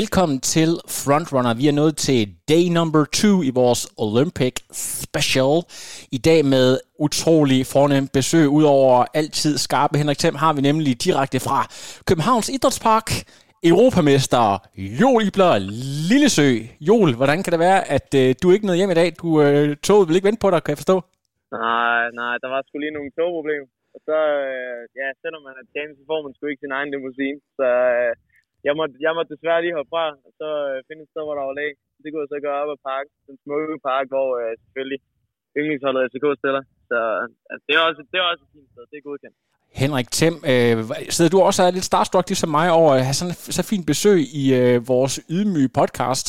Velkommen til Frontrunner. Vi er nået til day number two i vores Olympic special. I dag med utrolig fornem besøg. Udover altid skarpe Henrik Thiem har vi nemlig direkte fra Københavns Idrætspark Europamester Joel Ibler Lillesø. Joel, hvordan kan det være, at øh, du ikke nåede hjem i dag? Du øh, toget vil ikke vente på dig, kan jeg forstå? Nej, nej, der var sgu lige nogle togproblemer. Og så, øh, ja, selvom man er tjent, så får man sgu ikke sin egen limousine. Så øh, jeg, måtte, jeg måtte desværre lige hoppe fra, og så øh, finde et sted, hvor der var læg. Det kunne jeg så gøre op ad park, den smukke park, hvor øh, selvfølgelig yndlingsholdet FCK stiller. Så altså, det, er også, det er også et fint sted, det er godkendt. Henrik Thiem, øh, sidder du også er lidt starstruck ligesom mig over at have sådan så fint besøg i øh, vores ydmyge podcast?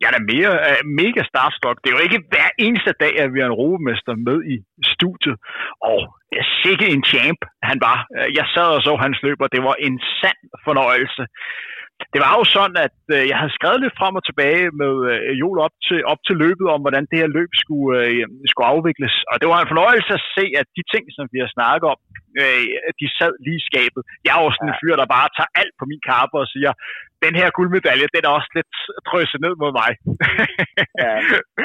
Jeg er da mere, uh, mega starstruck. Det er jo ikke hver eneste dag, at vi har en rovemester med i studiet. Og sikke en champ han var. Øh, jeg sad og så hans løb, og det var en sand fornøjelse. Det var jo sådan, at uh, jeg havde skrevet lidt frem og tilbage med uh, Joel op til, op til løbet om, hvordan det her løb skulle, uh, skulle afvikles. Og det var en fornøjelse at se, at de ting, som vi har snakket om, uh, de sad lige i skabet. Jeg er jo sådan en fyr, der bare tager alt på min kappe og siger, den her guldmedalje, den er også lidt drøset ned mod mig. ja,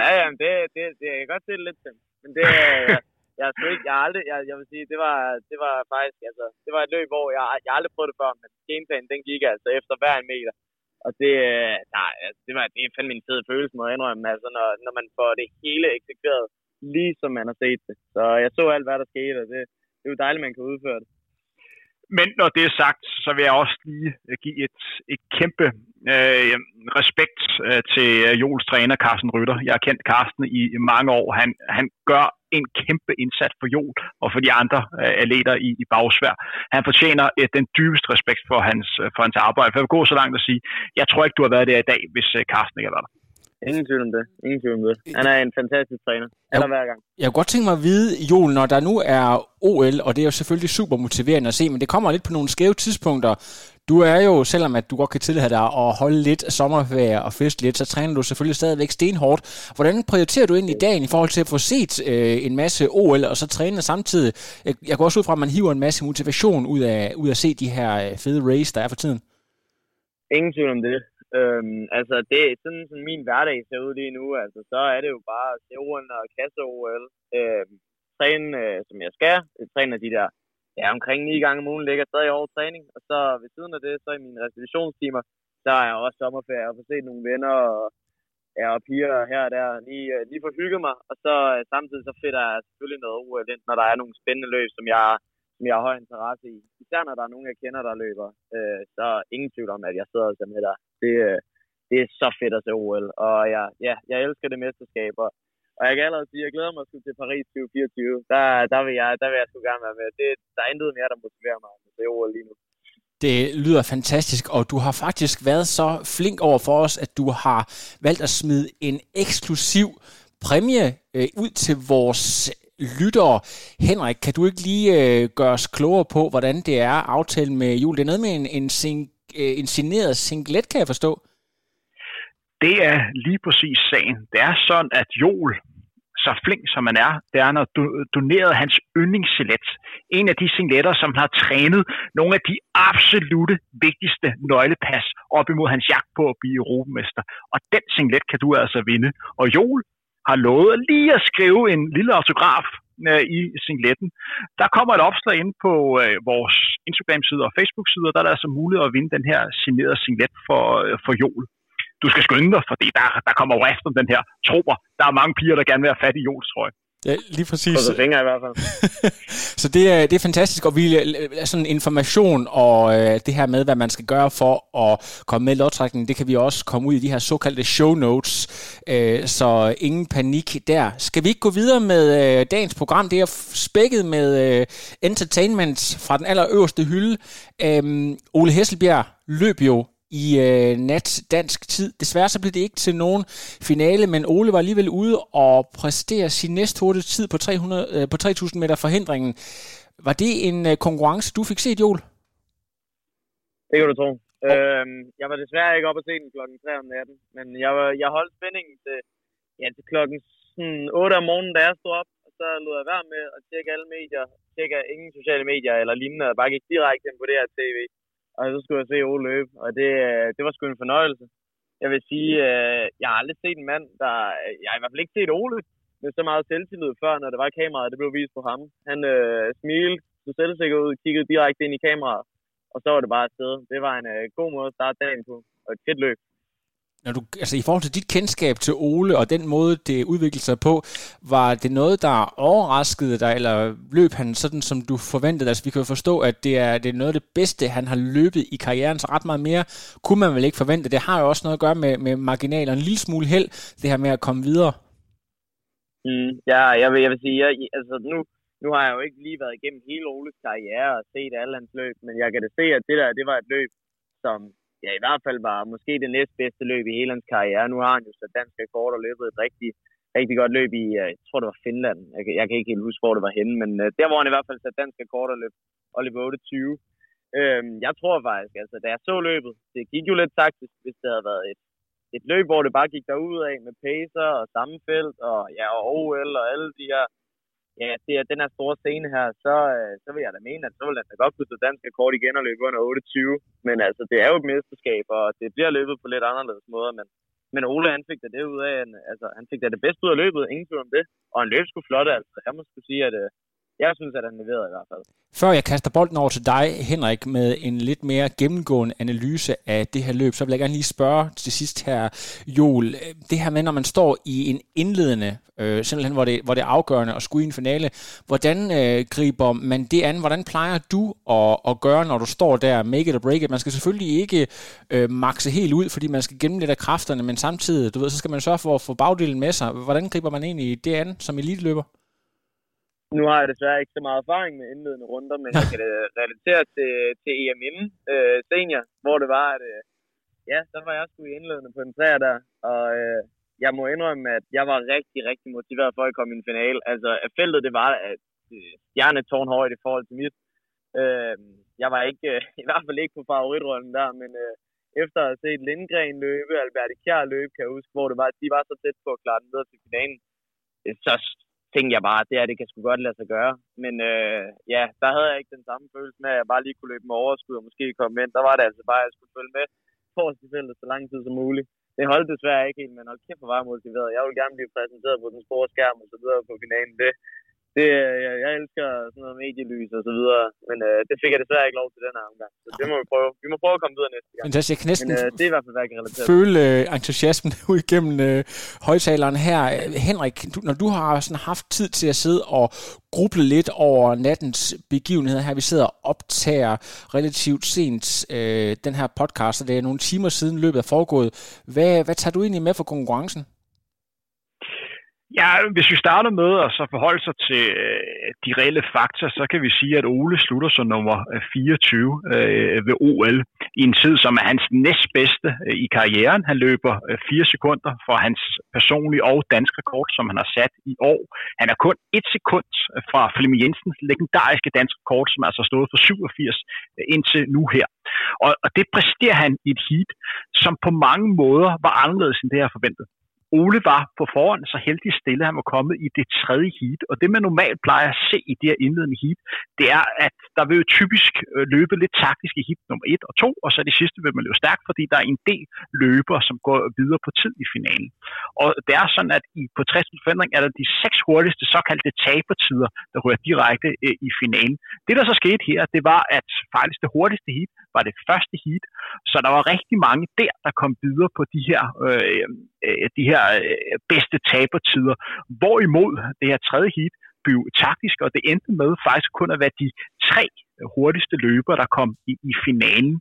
ja, ja det, det, det, jeg kan godt se det lidt til. Men det, jeg, jeg, jeg, ikke, jeg, aldrig, jeg, jeg vil sige, det var, det var faktisk, altså, det var et løb, hvor jeg, jeg aldrig prøvede det før, men gameplanen, den gik altså efter hver en meter. Og det, øh, nej, altså, det, var, det er fandme en fed følelse, må jeg indrømme, altså, når, når man får det hele eksekveret, lige som man har set det. Så jeg så alt, hvad der skete, og det, det er jo dejligt, at man kan udføre det. Men når det er sagt, så vil jeg også lige øh, give et, et kæmpe øh, respekt øh, til øh, Jols træner, Carsten Rytter. Jeg har kendt Carsten i, mange år. Han, han gør en kæmpe indsats for Jol og for de andre øh, atleter i, i bagsvær. Han fortjener øh, den dybeste respekt for hans, øh, for hans arbejde. For jeg vil gå så langt at sige, jeg tror ikke, du har været der i dag, hvis øh, Carsten ikke har været der. Ingen tvivl om det. Ingen tvivl om det. Han er en fantastisk træner. Han er hver gang. Jeg kunne godt tænke mig at vide, Joel, når der nu er OL, og det er jo selvfølgelig super motiverende at se, men det kommer lidt på nogle skæve tidspunkter. Du er jo, selvom at du godt kan tillade dig at holde lidt sommerferie og fest lidt, så træner du selvfølgelig stadigvæk stenhårdt. Hvordan prioriterer du ind i dagen i forhold til at få set øh, en masse OL, og så træne samtidig? Jeg, jeg går også ud fra, at man hiver en masse motivation ud af, ud af at se de her øh, fede race, der er for tiden. Ingen tvivl om det. Øhm, altså, det er sådan, sådan min hverdag ser ud lige nu. Altså, så er det jo bare at og kasse OL. Øhm, træne, øh, som jeg skal. Jeg træner de der ja, omkring ni gange om ugen, ligger stadig over træning. Og så ved siden af det, så i mine restitutionstimer, så er jeg også sommerferie og får set nogle venner og, ja, og piger her og der. Lige, øh, lige får hygge mig. Og så øh, samtidig så finder jeg selvfølgelig noget OL ind, når der er nogle spændende løb, som jeg som jeg har høj interesse i. Især når der er nogen, jeg kender, der løber. Øh, så er ingen tvivl om, at jeg sidder og ser med der. Det, øh, det er så fedt at se OL. Og ja, ja, jeg elsker det mesterskab. Og, og jeg kan allerede sige, at jeg glæder mig til Paris 2024. Der, der, vil jeg, der vil jeg sgu gerne være med. Det, der er intet mere, der motiverer mig at OL lige nu. Det lyder fantastisk, og du har faktisk været så flink over for os, at du har valgt at smide en eksklusiv præmie øh, ud til vores lyttere. Henrik, kan du ikke lige øh, gøre os klogere på, hvordan det er aftalt med jul? Det er noget med en, en, sing, øh, en singlet, kan jeg forstå. Det er lige præcis sagen. Det er sådan, at Jol, så flink som man er, det er, når du donerede hans yndlingssillet. En af de singletter, som har trænet nogle af de absolute vigtigste nøglepas op imod hans jagt på at blive europamester. Og den singlet kan du altså vinde. Og Jol, har lovet lige at skrive en lille autograf øh, i singletten. Der kommer et opslag ind på øh, vores Instagram-side og Facebook-side, og der er der altså mulighed at vinde den her signerede singlet for, øh, for jul. Du skal skynde dig, fordi der, der kommer jo efter den her. Tro der er mange piger, der gerne vil have fat i Jols trøje. Ja, lige præcis. Så fingre i hvert fald. så det er, det er fantastisk, og vi er sådan information og øh, det her med, hvad man skal gøre for at komme med i lodtrækningen, det kan vi også komme ud i de her såkaldte show notes, øh, så ingen panik der. Skal vi ikke gå videre med øh, dagens program? Det er spækket med øh, entertainment fra den allerøverste hylde. Øh, Ole Hesselbjerg løb jo i øh, nat dansk tid. Desværre så blev det ikke til nogen finale, men Ole var alligevel ude og præstere sin næste hurtige tid på, 300, øh, på 3000 meter forhindringen. Var det en øh, konkurrence, du fik set, Joel? Det kan du tro. Oh. Øhm, jeg var desværre ikke oppe at se den klokken 3 om natten, men jeg, var, jeg holdt spændingen til, ja, til klokken sådan 8 om morgenen, da jeg stod op, og så lod jeg være med at tjekke alle medier, tjekke ingen sociale medier eller lignende, og bare gik direkte på det her tv og så skulle jeg se Ole løbe, og det, øh, det var sgu en fornøjelse. Jeg vil sige, øh, jeg har aldrig set en mand, der... Øh, jeg har i hvert fald ikke set Ole med så meget selvtillid før, når det var kameraet, det blev vist på ham. Han øh, smilte, så selvsikker ud, kiggede direkte ind i kameraet, og så var det bare afsted. Det var en øh, god måde at starte dagen på, og et fedt løb når du, altså i forhold til dit kendskab til Ole og den måde, det udviklede sig på, var det noget, der overraskede dig, eller løb han sådan, som du forventede? Altså vi kan jo forstå, at det er, det er noget af det bedste, han har løbet i karrieren, så ret meget mere kunne man vel ikke forvente. Det har jo også noget at gøre med, med marginaler, en lille smule held, det her med at komme videre. Mm, ja, jeg vil, jeg vil sige, jeg, altså nu, nu har jeg jo ikke lige været igennem hele Oles karriere og set alle hans løb, men jeg kan da se, at det der, det var et løb, som ja, i hvert fald var måske det næstbedste løb i hele hans karriere. Nu har han jo så dansk rekord og løbet et rigtig, rigtig godt løb i, øh, jeg tror det var Finland. Jeg, jeg kan ikke helt huske, hvor det var henne, men uh, der hvor han i hvert fald sat dansk rekord og løb, og løb 28. Øhm, jeg tror faktisk, altså da jeg så løbet, det gik jo lidt taktisk, hvis det havde været et, et løb, hvor det bare gik derud af med pacer og sammenfelt og, ja, og OL og alle de her ja, det er den her store scene her, så, øh, så vil jeg da mene, at så vil den da godt kunne stå dansk kort igen og løbe under 28. Men altså, det er jo et mesterskab, og det bliver løbet på lidt anderledes måder, men, men Ole, han fik da det ud af, altså, han fik da det bedste ud af løbet, ingen tvivl om det. Og han løb sgu flot, altså. Jeg må skulle sige, at øh, jeg synes, at han leverede i hvert fald. Før jeg kaster bolden over til dig, Henrik, med en lidt mere gennemgående analyse af det her løb, så vil jeg gerne lige spørge til sidst her, Joel. Det her med, når man står i en indledende, øh, simpelthen hvor det, hvor det er afgørende at skulle i en finale, hvordan øh, griber man det an? Hvordan plejer du at, at gøre, når du står der, make it or break it? Man skal selvfølgelig ikke øh, makse helt ud, fordi man skal gemme lidt af kræfterne, men samtidig, du ved, så skal man sørge for at få bagdelen med sig. Hvordan griber man egentlig det an som eliteløber? Nu har jeg desværre ikke så meget erfaring med indledende runder, men jeg kan det relatere til, til EMM øh, senior, hvor det var, at øh, ja, så var jeg sgu i indledende på en træer der, og øh, jeg må indrømme, at jeg var rigtig, rigtig motiveret for at komme i en finale. Altså, feltet, det var at øh, stjernetårn højt i forhold til mit. Øh, jeg var ikke, øh, i hvert fald ikke på favoritrollen der, men øh, efter at have set Lindgren løbe, Albert Kjær løbe, kan jeg huske, hvor det var, at de var så tæt på at klare den videre til finalen. Så tænkte jeg bare, at det her, det kan sgu godt lade sig gøre. Men øh, ja, der havde jeg ikke den samme følelse med, at jeg bare lige kunne løbe med overskud og måske komme ind. Der var det altså bare, at jeg skulle følge med forrest i feltet så lang tid som muligt. Det holdt desværre ikke helt, men hold kæft, hvor var jeg motiveret. Jeg ville gerne blive præsenteret på den store skærm og så videre på finalen. Det, det, jeg, jeg elsker sådan noget medielys og så videre, men øh, det fik jeg desværre ikke lov til den her omgang. Så det må vi prøve. Vi må prøve at komme videre næste gang. Fantastisk. Jeg kan næsten men øh, det er i hvert fald, hvad jeg kan relatere føle øh, entusiasmen ud igennem øh, højtaleren her. Henrik, du, når du har sådan haft tid til at sidde og gruble lidt over nattens begivenheder her, vi sidder og optager relativt sent øh, den her podcast, og det er nogle timer siden løbet er foregået. Hvad, hvad tager du egentlig med for konkurrencen? Ja, hvis vi starter med at så forholde sig til øh, de reelle fakta, så kan vi sige, at Ole slutter som nummer øh, 24 øh, ved OL i en tid, som er hans næstbedste øh, i karrieren. Han løber 4 sekunder for hans personlige og danske rekord, som han har sat i år. Han er kun et sekund fra Flemming Jensens legendariske danske rekord, som altså stået for 87 indtil nu her. Og, og det præsterer han i et heat, som på mange måder var anderledes end det, jeg forventede. Ole var på forhånd så heldig stille, at han var kommet i det tredje heat. Og det, man normalt plejer at se i det her indledende heat, det er, at der vil jo typisk øh, løbe lidt taktisk i heat nummer 1 og 2, og så det sidste vil man løbe stærkt, fordi der er en del løber, som går videre på tid i finalen. Og det er sådan, at i, på 60 forandring er der de seks hurtigste såkaldte tabertider, der rører direkte øh, i finalen. Det, der så skete her, det var, at faktisk det hurtigste heat var det første heat, så der var rigtig mange der, der kom videre på de her, øh, øh de her øh, bedste tabertider. Hvorimod det her tredje heat blev taktisk, og det endte med faktisk kun at være de tre hurtigste løbere, der kom i, i finalen.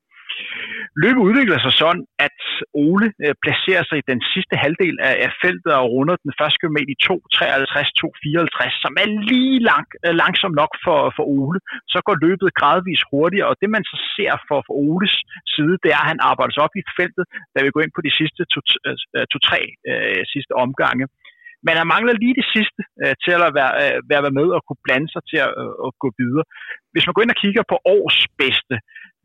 Løbet udvikler sig sådan, at Ole øh, placerer sig i den sidste halvdel af, af feltet og runder den første kilometer i 2.53-2.54, som er lige lang, øh, langsom nok for, for Ole. Så går løbet gradvist hurtigere, og det man så ser for, for Oles side, det er, at han arbejder sig op i feltet, da vi går ind på de sidste to-tre to, øh, to, øh, sidste omgange. Men han mangler lige det sidste øh, til at være, øh, være med og kunne blande sig til at, øh, at gå videre. Hvis man går ind og kigger på års bedste,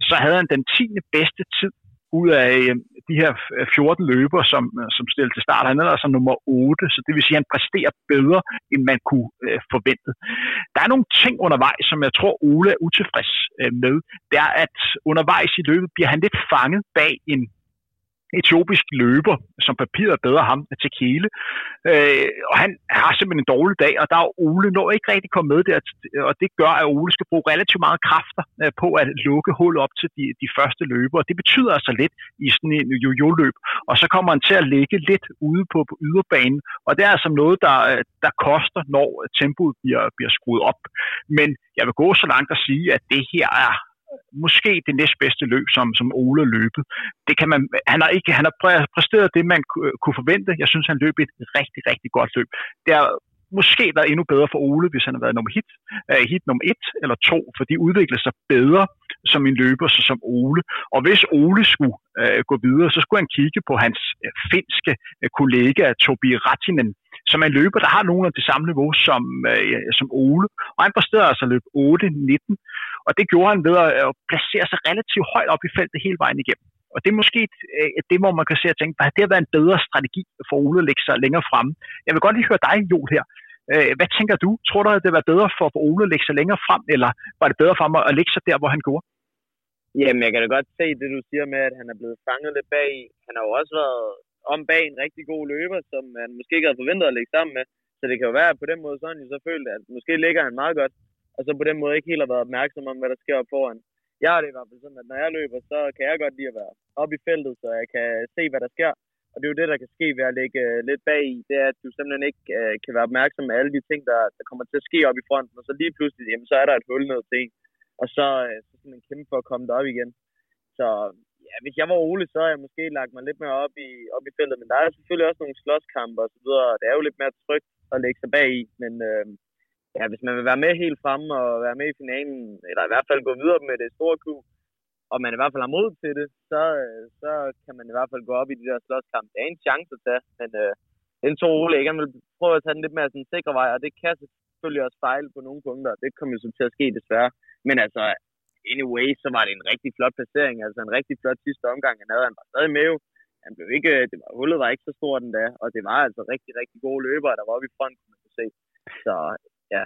så havde han den 10. bedste tid ud af øh, de her øh, 14 løber, som, øh, som stillede til start. Han er altså nummer 8, så det vil sige, at han præsterer bedre, end man kunne øh, forvente. Der er nogle ting undervejs, som jeg tror, Ole er utilfreds øh, med. Det er, at undervejs i løbet bliver han lidt fanget bag en etiopisk løber, som papiret bedre ham til Kele. Øh, og han har simpelthen en dårlig dag, og der er Ole når ikke rigtig komme med der, og det gør, at Ole skal bruge relativt meget kræfter øh, på at lukke hul op til de, de første løber. Og det betyder altså lidt i sådan en jojo-løb. Og så kommer han til at ligge lidt ude på, på yderbanen, og det er altså noget, der, øh, der koster, når tempoet bliver, bliver skruet op. Men jeg vil gå så langt at sige, at det her er måske det næstbedste løb, som, som Ole løbet. Det kan man, han, har ikke, han har præsteret det, man kunne forvente. Jeg synes, han løb et rigtig, rigtig godt løb. Det har måske været endnu bedre for Ole, hvis han havde været nummer hit, uh, hit nummer et eller to, for de udvikler sig bedre som en løber, så som Ole. Og hvis Ole skulle uh, gå videre, så skulle han kigge på hans uh, finske uh, kollega Tobi Ratinen, som er en løber, der har nogenlunde af det samme niveau som, øh, som Ole. Og han præsterede altså løb 8-19, og det gjorde han ved at øh, placere sig relativt højt op i feltet hele vejen igennem. Og det er måske øh, det, hvor man kan se og tænke, at det har været en bedre strategi for Ole at lægge sig længere fremme. Jeg vil godt lige høre dig, Joel, her. Øh, hvad tænker du? Tror du, at det var bedre for Ole at lægge sig længere frem, eller var det bedre for ham at lægge sig der, hvor han gjorde? Jamen, jeg kan da godt se det, du siger med, at han er blevet fanget lidt bag. Han har jo også været om bag en rigtig god løber, som man måske ikke havde forventet at lægge sammen med. Så det kan jo være, at på den måde sådan, jo så følte, at måske ligger han meget godt og så på den måde ikke helt har været opmærksom om, hvad der sker op foran. Jeg har det i hvert fald sådan, at når jeg løber, så kan jeg godt lide at være oppe i feltet, så jeg kan se, hvad der sker. Og det er jo det, der kan ske ved at ligge øh, lidt bag i, det er, at du simpelthen ikke øh, kan være opmærksom med alle de ting, der, der kommer til at ske op i fronten, og så lige pludselig, jamen, så er der et hul ned til en, og så, øh, så skal man kæmpe for at komme derop igen. Så ja, hvis jeg var Ole, så havde jeg måske lagt mig lidt mere op i, op i feltet, men der er selvfølgelig også nogle slåskampe og så videre, og det er jo lidt mere trygt at lægge sig bag i, men øh, ja, hvis man vil være med helt fremme og være med i finalen, eller i hvert fald gå videre med det store klub, og man i hvert fald har mod til det, så, øh, så kan man i hvert fald gå op i de der slåskampe. Det er en chance at tage, men øh, den tror Ole ikke. Han vil prøve at tage den lidt mere sådan sikre vej, og det kan selvfølgelig også fejle på nogle punkter. Det kommer jo så til at ske desværre. Men altså, anyway, så var det en rigtig flot placering, altså en rigtig flot sidste omgang. Han havde, han var stadig med Han blev ikke, øh, det var, hullet var ikke så stort den der, og det var altså rigtig, rigtig gode løbere, der var oppe i front, kunne man se. Så ja.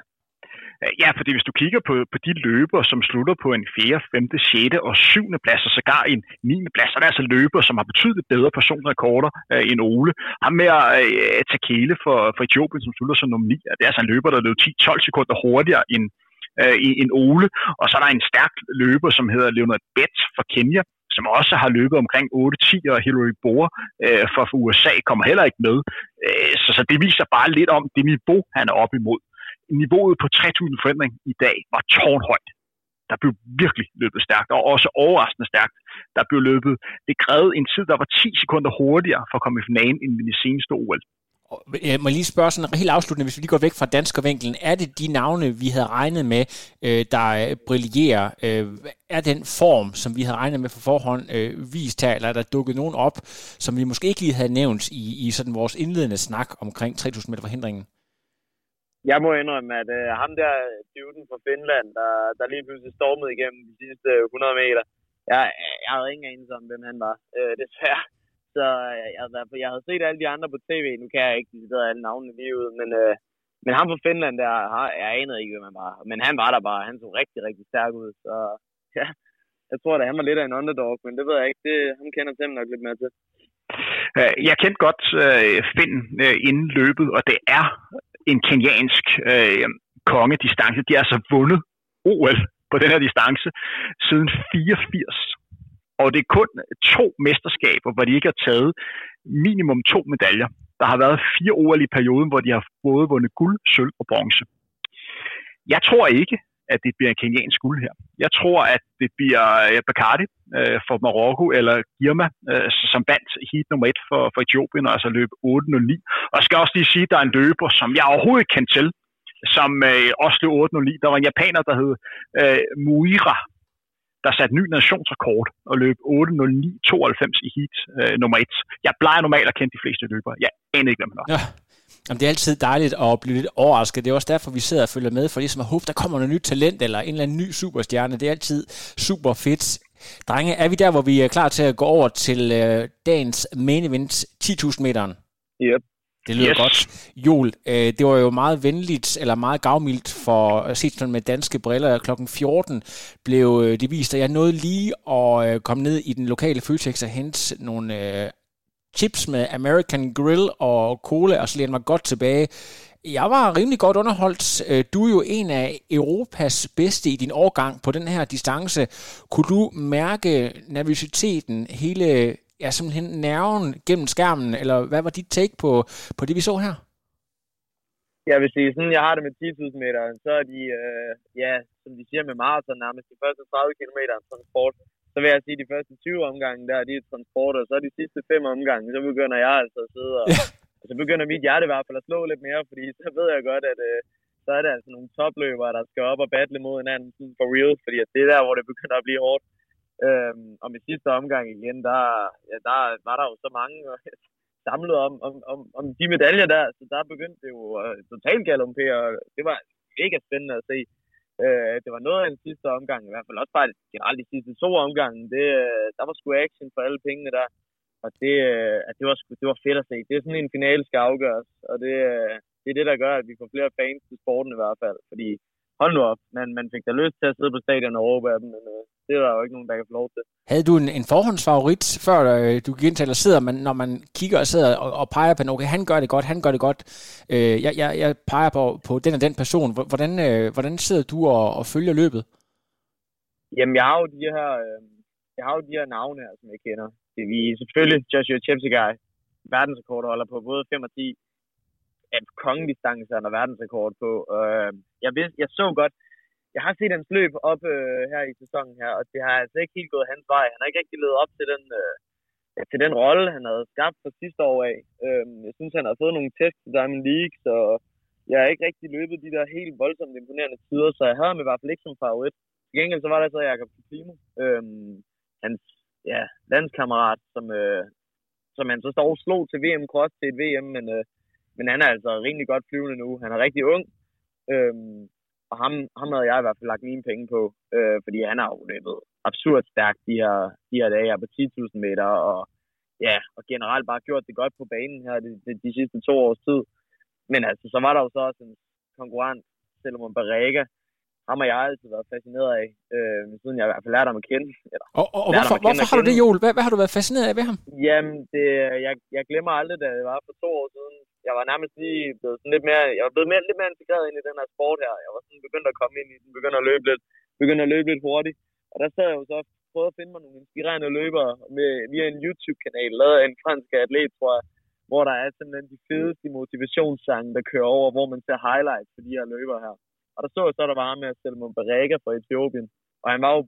Øh, ja, fordi hvis du kigger på, på de løbere, som slutter på en 4., 5., 6. og 7. plads, og sågar en 9. plads, så er det altså løbere, som har betydet bedre personrekorder øh, end Ole. Ham med øh, Takele for, for Etiopien, som slutter som nummer 9, det er altså en løber, der løb 10-12 sekunder hurtigere end, øh, en Ole. Og så er der en stærk løber, som hedder Leonard Betts fra Kenya, som også har løbet omkring 8-10, og Hillary Bohr øh, fra USA kommer heller ikke med. Øh, så, så det viser bare lidt om det niveau, han er op imod niveauet på 3000 forhindring i dag var tårnhøjt. Der blev virkelig løbet stærkt, og også overraskende stærkt. Der blev løbet, det krævede en tid, der var 10 sekunder hurtigere for at komme i finalen end i de seneste OL. Øh, jeg må lige spørge sådan helt afsluttende, hvis vi lige går væk fra danskervinkelen. Er det de navne, vi havde regnet med, øh, der øh, brillerer? Er den form, som vi havde regnet med for forhånd, vist her, eller er der dukket nogen op, som vi måske ikke lige havde nævnt i, i sådan vores indledende snak omkring 3000 meter forhindringen? jeg må indrømme, at øh, ham der dyvden fra Finland, der, der lige pludselig stormede igennem de sidste 100 meter, jeg, jeg havde ingen anelse om, hvem han var, øh, desværre. Så altså, jeg, havde set alle de andre på tv, nu kan jeg ikke sige alle navnene lige ud, men, øh, men ham fra Finland der, jeg anede ikke, hvem han var. Men han var der bare, han så rigtig, rigtig stærk ud, så ja, jeg tror da, han var lidt af en underdog, men det ved jeg ikke, det, ham kender Tim nok lidt mere til. Øh, jeg kendte godt øh, Finn øh, inden løbet, og det er en kenyansk øh, kongedistance. De har altså vundet OL på den her distance siden 84. Og det er kun to mesterskaber, hvor de ikke har taget minimum to medaljer. Der har været fire OL i perioden, hvor de har både vundet guld, sølv og bronze. Jeg tror ikke, at det bliver en kenyansk guld her. Jeg tror, at det bliver Bacardi øh, for Marokko, eller Girma, øh, som vandt heat nummer et for, for Etiopien, og altså løb 8.09. Og jeg skal også lige sige, at der er en løber, som jeg overhovedet ikke kan til, som øh, også løb 8.09. Der var en japaner, der hed øh, Muira, der satte ny nationsrekord og løb 8.09.92 i heat øh, nummer 1. Jeg plejer normalt at kende de fleste løbere. Jeg aner ikke, hvem han er. Ja. Jamen, det er altid dejligt at blive lidt overrasket. Det er også derfor, vi sidder og følger med, for ligesom at håbe, der kommer noget nyt talent eller en eller anden ny superstjerne. Det er altid super fedt. Drenge, er vi der, hvor vi er klar til at gå over til øh, dagens main event, 10.000 meteren? Yep. Det lyder yes. godt. Jul, øh, det var jo meget venligt, eller meget gavmildt for at se med danske briller. Klokken 14 blev øh, det vist, at jeg nåede lige at øh, komme ned i den lokale Føtex og hente nogle øh, chips med American Grill og cola, og så læne mig godt tilbage. Jeg var rimelig godt underholdt. Øh, du er jo en af Europas bedste i din årgang på den her distance. Kunne du mærke nervøsiteten, hele ja, simpelthen nerven gennem skærmen, eller hvad var dit take på, på det, vi så her? Jeg vil sige, sådan jeg har det med 10.000 meter, så er de, øh, ja, som de siger med maraton, nærmest de første 30 km transport. Så vil jeg sige, at de første 20 omgange der, de er transport, og så de sidste 5 omgange, så begynder jeg altså at sidde og, ja. og så begynder mit hjerte i hvert fald at slå lidt mere, fordi så ved jeg godt, at øh, så er det altså nogle topløbere, der skal op og battle mod hinanden sådan for real, fordi det er der, hvor det begynder at blive hårdt. Øhm, og med sidste omgang igen, der, ja, der var der jo så mange øh, samlet om, om, om, om de medaljer der, så der begyndte det jo uh, totalt galompere, og det var mega spændende at se. Øh, det var noget af den sidste omgang, i hvert fald også bare generelt de sidste to omgange, det, øh, der var sgu action for alle pengene der, og det, at det, var sgu, det var fedt at se. Det er sådan en finale skal afgøres, og det, det er det, der gør, at vi får flere fans til sporten i hvert fald, fordi hold nu op, man, man fik da lyst til at sidde på stadion og råbe af dem, men uh, det er der jo ikke nogen, der kan få lov til. Havde du en, en forhåndsfavorit, før øh, du gik ind til, eller sidder man, når man kigger og sidder og, og peger på, okay, han gør det godt, han gør det godt, øh, jeg, jeg, jeg peger på, på den og den person. Hvordan, øh, hvordan sidder du og, og følger løbet? Jamen, jeg har jo de her, øh, jeg har jo de her navne her, som jeg kender. Det er vi selvfølgelig Joshua Cheptegei, verdensrekordholder på både 5 og 10, at kongedistancerne og verdensrekord på. Øh, jeg, vidste, jeg så godt, jeg har set hans løb op øh, her i sæsonen her, og det har altså ikke helt gået hans vej. Han har ikke rigtig levet op til den, øh, til den rolle, han havde skabt for sidste år af. Øh, jeg synes, han har fået nogle tests i Diamond League, så jeg har ikke rigtig løbet de der helt voldsomt imponerende tider, så jeg havde ham i hvert fald ikke som favorit. Til gengæld så var der så Jakob Kimo, øh, hans ja, landskammerat, som, øh, som han så står slog til VM Cross til et VM, men, øh, men han er altså rimelig godt flyvende nu. Han er rigtig ung, øh, og ham, ham havde jeg i hvert fald lagt mine penge på, øh, fordi han har jo løbet absurd stærkt de her, de her dage her på 10.000 meter, og ja, og generelt bare gjort det godt på banen her de, de, de sidste to års tid. Men altså, så var der jo så også en konkurrent, Salomon Barrega, ham har jeg altid været fascineret af, øh, siden jeg i hvert fald lærte ham at kende. Eller, og og, og hvorfor, hvorfor har du det, Joel? Hvad, hvad har du været fascineret af ved ham? Jamen, det, jeg, jeg glemmer aldrig, da det var for to år siden, jeg var nærmest lige blevet sådan lidt mere, jeg var blevet mere, lidt mere integreret ind i den her sport her. Jeg var sådan begyndt at komme ind i den, begyndt at løbe lidt, begyndt at løbe lidt hurtigt. Og der sad jeg jo så og prøvede at finde mig nogle inspirerende løbere med, via en YouTube-kanal, lavet af en fransk atlet, tror jeg, hvor der er simpelthen de fedeste motivationssange, der kører over, hvor man ser highlights for de her løbere her. Og der så jeg så, der var med at Selman Barega fra Etiopien. Og han var jo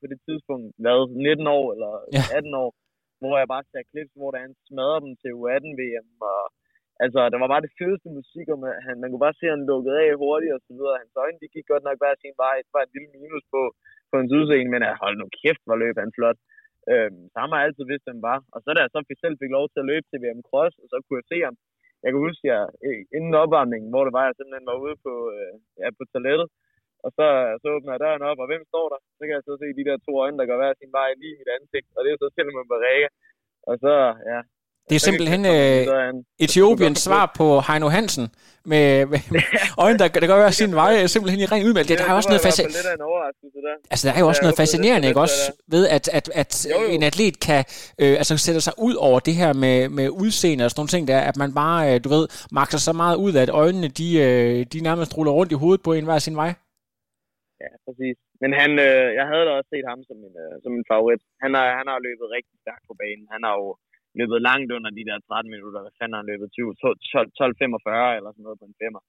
på det tidspunkt lavet 19 år eller ja. 18 år, hvor jeg bare ser klips, hvor der han smadrer dem til U18-VM, og altså, der var bare det fedeste musik, og man, han, man kunne bare se, at han lukkede af hurtigt og så videre. Hans øjne, de gik godt nok bare sin vej. Det var et lille minus på, på hans udseende, men at hold nu kæft, hvor løb han flot. Øhm, så har man altid vidst, hvem var. Og så da jeg så selv fik lov til at løbe til VM Cross, og så kunne jeg se ham. Jeg kan huske, jeg, inden opvarmningen, hvor det var, jeg simpelthen var ude på, øh, ja, på toilettet, og så, så åbner jeg døren op, og hvem står der? Så kan jeg så se de der to øjne, der går hver sin vej lige i mit ansigt, og det er så til med Barrega. Og så, ja, det er simpelthen øh, Etiopiens svar på Heino Hansen, med, med, med øjne, der, der gør hver sin vej, simpelthen i ren udmeldt. Det, der er også noget fascinerende. Altså, der er jo også noget fascinerende, ikke også, ved at, at, at en atlet kan øh, altså, sætte sig ud over det her med, med udseende og sådan nogle ting, der, at man bare, øh, du ved, makser så meget ud, at øjnene, de, øh, de nærmest ruller rundt i hovedet på en hver sin vej. Ja, præcis. Men han, øh, jeg havde da også set ham som en, øh, som en favorit. Han har, han har løbet rigtig stærkt på banen. Han har jo løbet langt under de der 13 minutter. Hvad fanden han løbet? 20, 12, 12, 45 eller sådan noget på en femmer.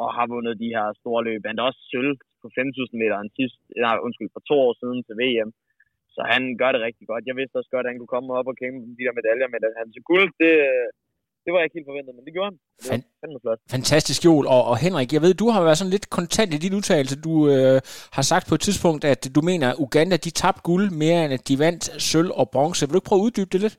Og har vundet de her store løb. Han er også sølv på 5.000 meter en sidst, nej, undskyld, for to år siden til VM. Så han gør det rigtig godt. Jeg vidste også godt, at han kunne komme op og kæmpe de der medaljer, men at han til guld, det, det var jeg ikke helt forventet, men det gjorde han. Det Fan- flot. Fantastisk, Joel. Og, og Henrik, jeg ved, du har været sådan lidt kontant i din udtalelse. Du øh, har sagt på et tidspunkt, at du mener, at Uganda de tabte guld mere, end at de vandt sølv og bronze. Vil du ikke prøve at uddybe det lidt?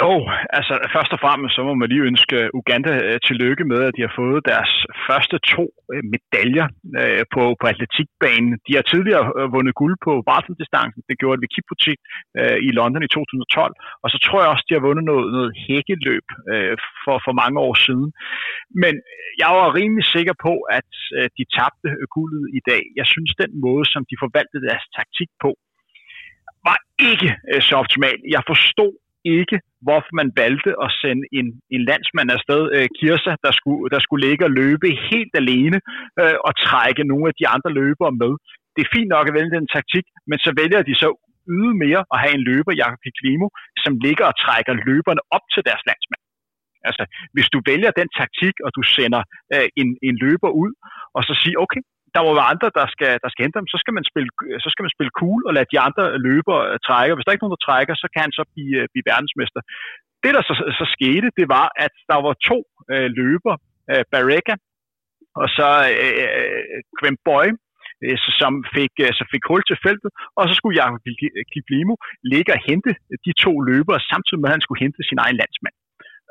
Jo, altså først og fremmest så må man lige ønske øh, Uganda øh, tillykke med, at de har fået deres første to øh, medaljer øh, på, på atletikbanen. De har tidligere øh, vundet guld på maratondistancen. Det gjorde vi Kiputi øh, i London i 2012. Og så tror jeg også, de har vundet noget, noget hækkeløb for, for mange år siden. Men jeg var rimelig sikker på, at de tabte guldet i dag. Jeg synes, den måde, som de forvaltede deres taktik på, var ikke så optimal. Jeg forstod ikke, hvorfor man valgte at sende en, en landsmand afsted, øh, Kirsa, der skulle, der skulle ligge og løbe helt alene øh, og trække nogle af de andre løbere med. Det er fint nok at vælge den taktik, men så vælger de så yde mere at have en løber, Jakob Klimo, som ligger og trækker løberne op til deres landsmand. Altså, hvis du vælger den taktik, og du sender øh, en, en løber ud, og så siger, okay, der må være andre, der skal, der skal hente ham. så skal, man spille, så skal man spille cool og lade de andre løber trække. Hvis der ikke er nogen, der trækker, så kan han så blive, blive verdensmester. Det, der så, så skete, det var, at der var to øh, løber, øh, Barreca og så øh, Quem Boy, øh, som fik, øh, så fik hul til feltet, og så skulle Jakob Kiplimo ligge og hente de to løbere, samtidig med, at han skulle hente sin egen landsmand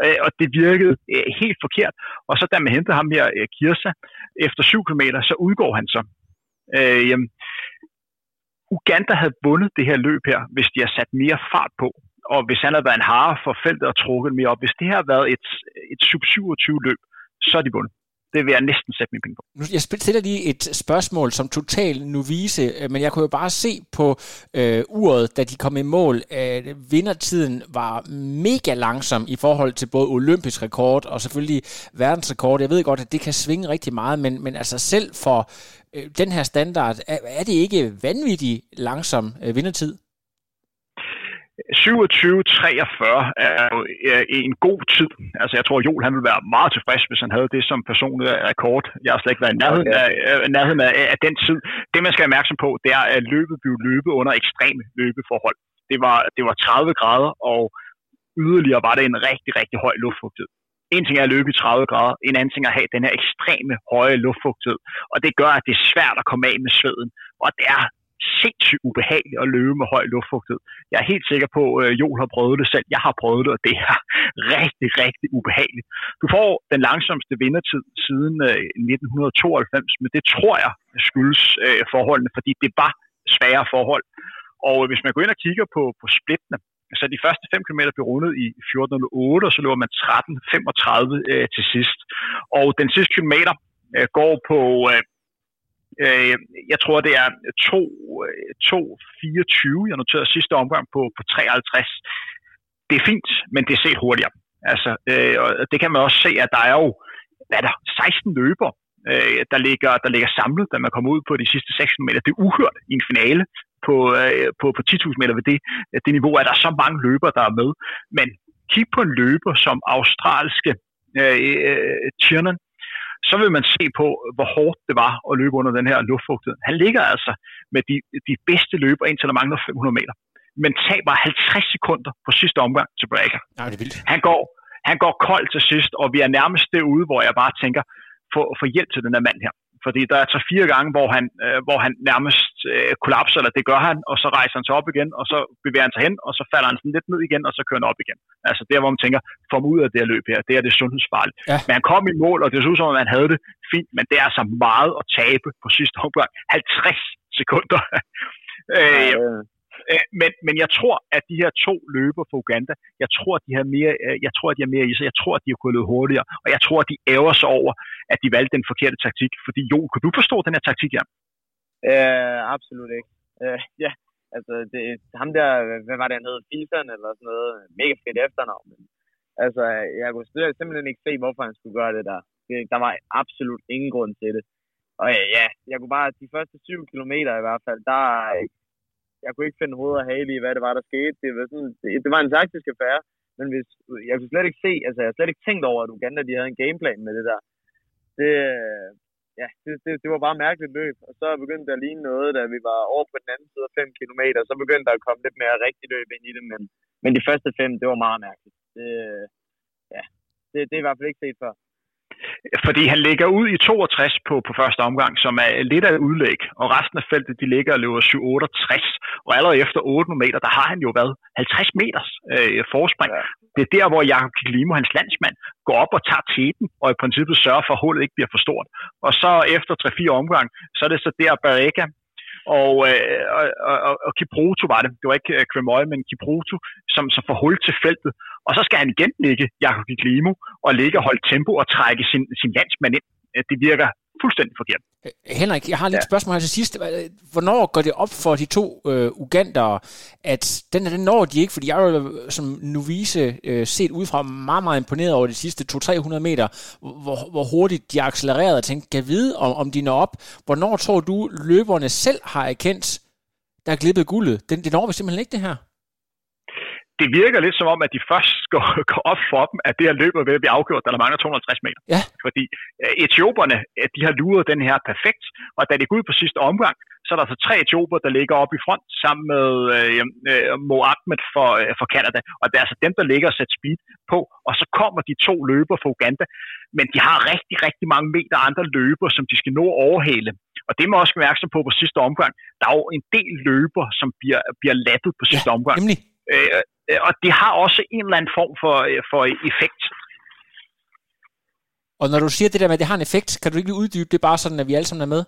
øh, og det virkede øh, helt forkert. Og så da man hentede ham her, øh, Kirsa, efter 7 km, så udgår han så. Øh, jamen, Uganda havde vundet det her løb her, hvis de har sat mere fart på, og hvis han havde været en hare for feltet og trukket mere op. Hvis det her havde været et, et sub 27 løb, så er de vundet det vil jeg næsten sætte min penge på. Jeg stiller lige et spørgsmål som total novise, øh, men jeg kunne jo bare se på øh, uret, da de kom i mål, at vindertiden var mega langsom i forhold til både olympisk rekord og selvfølgelig verdensrekord. Jeg ved godt, at det kan svinge rigtig meget, men, men altså selv for øh, den her standard, er, er det ikke vanvittigt langsom øh, vindertid? 27-43 er jo en god tid. Altså, jeg tror, Joel han ville være meget tilfreds, hvis han havde det som personlig rekord. Jeg har slet ikke været i nærheden, af, nærheden af, af den tid. Det, man skal være opmærksom på, det er, at løbet blev løbet under ekstreme løbeforhold. Det var, det var 30 grader, og yderligere var det en rigtig, rigtig høj luftfugtighed. En ting er at løbe i 30 grader, en anden ting er at have den her ekstreme høje luftfugtighed. Og det gør, at det er svært at komme af med sveden. Og det er sindssygt ubehageligt at løbe med høj luftfugtighed. Jeg er helt sikker på, at Joel har prøvet det selv. Jeg har prøvet det, og det er rigtig, rigtig ubehageligt. Du får den langsomste vindertid siden øh, 1992, men det tror jeg skyldes øh, forholdene, fordi det var svære forhold. Og hvis man går ind og kigger på, på splittene, så de første 5 km blev rundet i 14.08, og så løber man 13.35 øh, til sidst. Og den sidste kilometer øh, går på øh, Øh, jeg tror, det er 2.24. Øh, jeg noterede sidste omgang på, på 53. Det er fint, men det er set hurtigere. Altså, øh, og det kan man også se, at der er jo hvad er der, 16 løber, øh, der, ligger, der ligger samlet, da man kommer ud på de sidste 6 meter. Det er uhørt i en finale på, øh, på, på 10.000 meter ved det, øh, det niveau, at der er så mange løber, der er med. Men kig på en løber som australske øh, øh, Tiernan, så vil man se på, hvor hårdt det var at løbe under den her luftfugtighed. Han ligger altså med de, de bedste løber, indtil der mangler 500 meter. Men taber 50 sekunder på sidste omgang til Breaker. Nej, det er vildt. Han går, han går kold til sidst, og vi er nærmest derude, hvor jeg bare tænker, få, få hjælp til den her mand her. Fordi der er tre fire gange, hvor han, øh, hvor han nærmest øh, kollapser, eller det gør han, og så rejser han sig op igen, og så bevæger han sig hen, og så falder han sådan lidt ned igen, og så kører han op igen. Altså der, hvor man tænker, få ud af det her løb her, det er det sundhedsfarligt. Ja. Men han kom i mål, og det så ud som, at han havde det fint, men det er altså meget at tabe på sidste omgang. 50 sekunder. øh, Øh, men, men jeg tror, at de her to løber for Uganda, jeg tror, at de har mere, øh, jeg tror, at de har mere i sig. Jeg tror, at de har kunnet løbe hurtigere. Og jeg tror, at de æver sig over, at de valgte den forkerte taktik. Fordi jo, kan du forstå den her taktik ja? Øh, absolut ikke. Øh, ja, altså det, ham der, hvad var det, han hed? Filsen eller sådan noget. Mega fedt efternavn. Men, altså, jeg kunne simpelthen ikke se, hvorfor han skulle gøre det der. Det, der var absolut ingen grund til det. Og ja, jeg kunne bare, de første syv kilometer i hvert fald, der, jeg kunne ikke finde hoved og hale i, hvad det var, der skete. Det var, sådan, det, det var en taktisk affære, men hvis, jeg kunne slet ikke se, altså jeg har slet ikke tænkt over, at Uganda de havde en gameplan med det der. Det, ja, det, det, det var bare mærkeligt løb, og så begyndte der lige noget, da vi var over på den anden side af 5 km, så begyndte der at komme lidt mere rigtig løb ind i det, men, men de første fem, det var meget mærkeligt. Det, ja, det, det er i hvert fald ikke set før. Fordi han ligger ud i 62 på, på første omgang, som er lidt af et udlæg, og resten af feltet, de ligger og løber 7-68, og allerede efter 800 meter, der har han jo været 50 meters øh, forspring. Ja. Det er der, hvor Jakob Kiklimo, hans landsmand, går op og tager teten, og i princippet sørger for, at hullet ikke bliver for stort. Og så efter 3-4 omgang, så er det så der, Barrega, og, øh, og, og, og Kiproto var det. Det var ikke øh, Cremoy, men Kiproto, som, som får hul til feltet. Og så skal han igen ligge Jakob Giglimo og ligge og holde tempo og trække sin, sin landsmand ind. Øh, det virker fuldstændig forkert. Øh, Henrik, jeg har lidt ja. spørgsmål her til sidst. Hvornår går det op for de to øh, ugantere, at den, den når de ikke? Fordi jeg er jo som novice øh, set udefra meget, meget imponeret over de sidste 200-300 meter, hvor, hvor hurtigt de accelererede og tænkte, kan vide, om, om de når op. Hvornår tror du, løberne selv har erkendt, der er glippet guldet? Den, det når vi simpelthen ikke, det her det virker lidt som om, at de først går, går op for dem, at det her løber ved at blive afgjort, der mangler 250 meter. Ja. Fordi uh, etioperne, de har luret den her perfekt, og da de går ud på sidste omgang, så er der altså tre etioper, der ligger op i front sammen med uh, uh, Mo Ahmed for, uh, for Canada. Og det er altså dem, der ligger og sætter speed på, og så kommer de to løber fra Uganda. Men de har rigtig, rigtig mange meter andre løber, som de skal nå at overhale. Og det må også være opmærksom på på sidste omgang. Der er jo en del løber, som bliver, bliver lattet på sidste ja, omgang. Nemlig. Øh, og det har også en eller anden form for, øh, for effekt. Og når du siger det der med, at det har en effekt, kan du ikke uddybe det bare sådan, at vi alle sammen er med?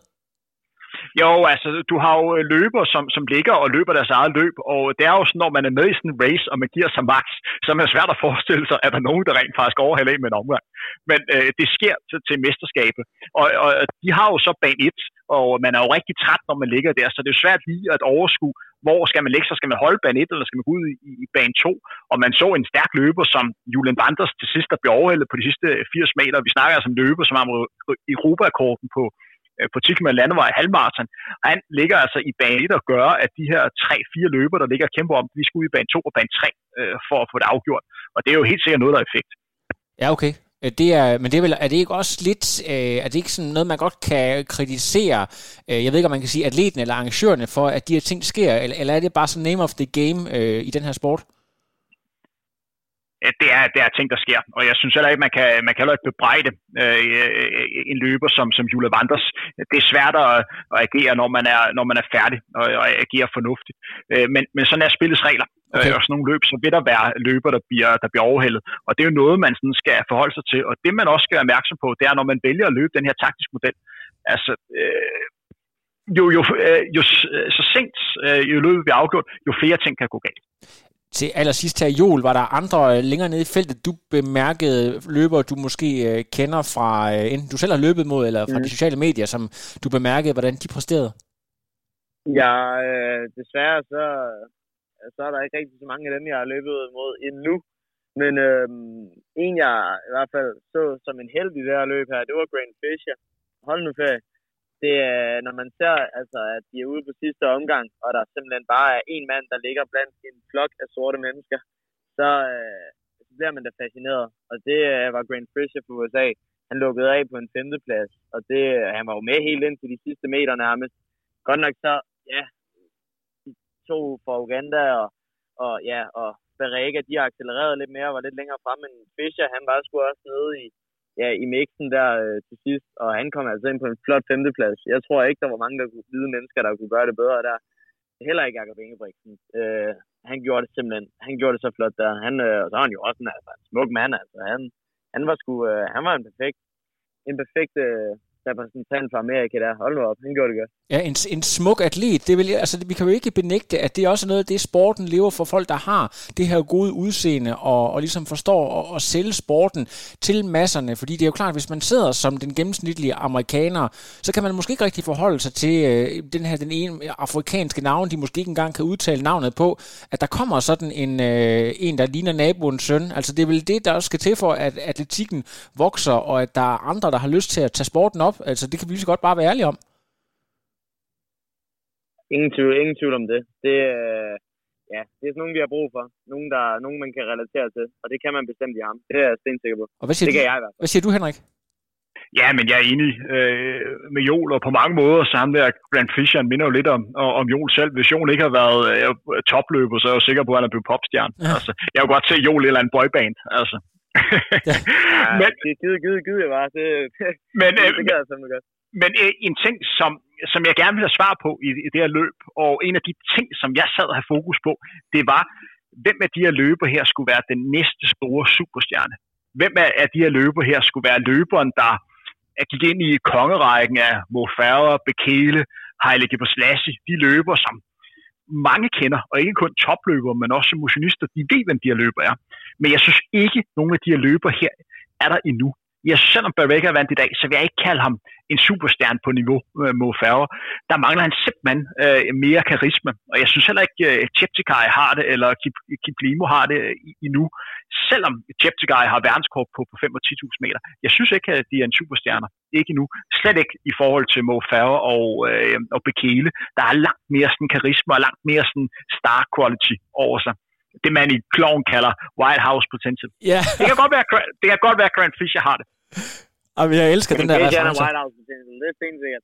Jo, altså, du har jo øh, løber, som, som ligger og løber deres eget løb, og det er jo sådan, når man er med i sådan en race, og man giver sig max, så er det svært at forestille sig, at der er nogen, der rent faktisk overhælder med en omgang. Men øh, det sker til, til mesterskabet, og, og de har jo så bane 1, og man er jo rigtig træt, når man ligger der, så det er jo svært lige at overskue, hvor skal man ligge, så skal man holde bane 1, eller skal man gå ud i, i bane 2, og man så en stærk løber, som Julian Vanders til sidst, der blev overhældet på de sidste øh, 80 meter, vi snakker altså om løber, som har Europa-korten på øh, på Tikman Landevej halvmarathon. Han ligger altså i bane 1 og gør, at de her 3-4 løber, der ligger og kæmper om, vi skal ud i bane 2 og bane 3 øh, for at få det afgjort. Og det er jo helt sikkert noget, der er effekt. Ja, okay. Øh, det er, men det er, vel, er det ikke også lidt, øh, er det ikke sådan noget, man godt kan kritisere, øh, jeg ved ikke, om man kan sige atleten eller arrangørerne for, at de her ting sker, eller, eller er det bare sådan name of the game øh, i den her sport? det er, det er ting, der sker. Og jeg synes heller ikke, man kan, man kan heller ikke bebrejde øh, en løber som, som Jule Vanders. Det er svært at, at agere, når man er, når man er færdig og, og agere fornuftigt. Øh, men, men sådan er spillets regler. Okay. Øh, og sådan nogle løb, så vil der være løber, der bliver, der bliver overhældet. Og det er jo noget, man sådan skal forholde sig til. Og det, man også skal være opmærksom på, det er, når man vælger at løbe den her taktiske model. Altså, øh, jo, jo, øh, jo, så sent øh, jo løbet bliver afgjort, jo flere ting kan gå galt til allersidst her, Jol, var der andre øh, længere nede i feltet, du bemærkede løber, du måske øh, kender fra, øh, enten du selv har løbet mod, eller fra mm. de sociale medier, som du bemærkede, hvordan de præsterede? Ja, øh, desværre så, så er der ikke rigtig så mange af dem, jeg har løbet mod endnu. Men øh, en, jeg i hvert fald så som en held i det her løb her, det var Grant Fisher. Hold nu ferie det er, når man ser, altså, at de er ude på sidste omgang, og der simpelthen bare er en mand, der ligger blandt en flok af sorte mennesker, så, øh, så bliver man da fascineret. Og det øh, var Grant Fisher fra USA. Han lukkede af på en femteplads, og det, øh, han var jo med helt ind til de sidste meter nærmest. Godt nok så, ja, to fra Uganda og, og ja, og Berega, de har accelereret lidt mere og var lidt længere frem, men Fischer, han var sgu også nede i, ja, i mixen der øh, til sidst, og han kom altså ind på en flot femteplads. Jeg tror ikke, der var mange der kunne, hvide mennesker, der kunne gøre det bedre der. Heller ikke Jakob Ingebrigtsen. Øh, han gjorde det simpelthen, han gjorde det så flot der. Han, øh, og så var han jo også en, altså, en smuk mand, altså. Han, han var sgu, øh, han var en perfekt, en perfekt øh, repræsentant fra Amerika der. Hold nu op, han gjorde det godt. Ja, en, en smuk atlet. Det vil, altså, vi kan jo ikke benægte, at det er også noget af det, sporten lever for folk, der har det her gode udseende og, og ligesom forstår at, at sælge sporten til masserne. Fordi det er jo klart, at hvis man sidder som den gennemsnitlige amerikaner, så kan man måske ikke rigtig forholde sig til øh, den her den ene afrikanske navn, de måske ikke engang kan udtale navnet på, at der kommer sådan en, øh, en der ligner naboens søn. Altså det er vel det, der også skal til for, at atletikken vokser, og at der er andre, der har lyst til at tage sporten op. Altså det kan vi lige så godt bare være ærlige om. Ingen tvivl, ingen tvivl om det. Det, øh, ja, det er sådan nogen, vi har brug for. Nogen, der, nogen, man kan relatere til. Og det kan man bestemt i ham. Det er jeg stensikker på. Og hvad siger det du, kan jeg i hvert fald. Hvad siger du, Henrik? Ja, men jeg er enig øh, med Joel, og på mange måder, så ham der Grant Fisher, han minder jo lidt om, om Joel selv. Hvis Joel ikke har været øh, topløber, så er jeg jo sikker på, at han er blevet popstjerne. Ja. Altså, jeg kunne godt se Joel eller en boyband. Altså, ja, men, det er givet, givet, givet, bare. Det, men, det, det gør jeg simpelthen godt. Men øh, en ting, som, som jeg gerne vil have svar på i, i det her løb, og en af de ting, som jeg sad og havde fokus på, det var, hvem af de her løber her skulle være den næste store superstjerne? Hvem af de her løber her skulle være løberen, der gik ind i kongerækken af Mo Farah, Bekele, Haile Gebrselassie, de løber, som mange kender, og ikke kun topløbere, men også motionister, de ved, hvem de her løber er. Men jeg synes ikke, at nogen af de her løber her er der endnu jeg synes, selvom Barrega vandt i dag, så vil jeg ikke kalde ham en superstjerne på niveau med øh, Mo Farah. Der mangler han simpelthen øh, mere karisma, og jeg synes heller ikke, øh, Cheptegei har det, eller Kip, Kiplimo har det øh, endnu, selvom Cheptegei har verdenskort på, på 5 og 10.000 meter. Jeg synes ikke, at de er en superstjerne. Ikke endnu. Slet ikke i forhold til Mo Farah og, øh, og Bekele. Der er langt mere sådan karisma og langt mere sådan star quality over sig det man i kloven kalder White House potential. Ja. det, kan godt være, det kan godt være, at Grant Fisher har det. Jamen, jeg elsker den der reference. White House potential, det er stensikkert.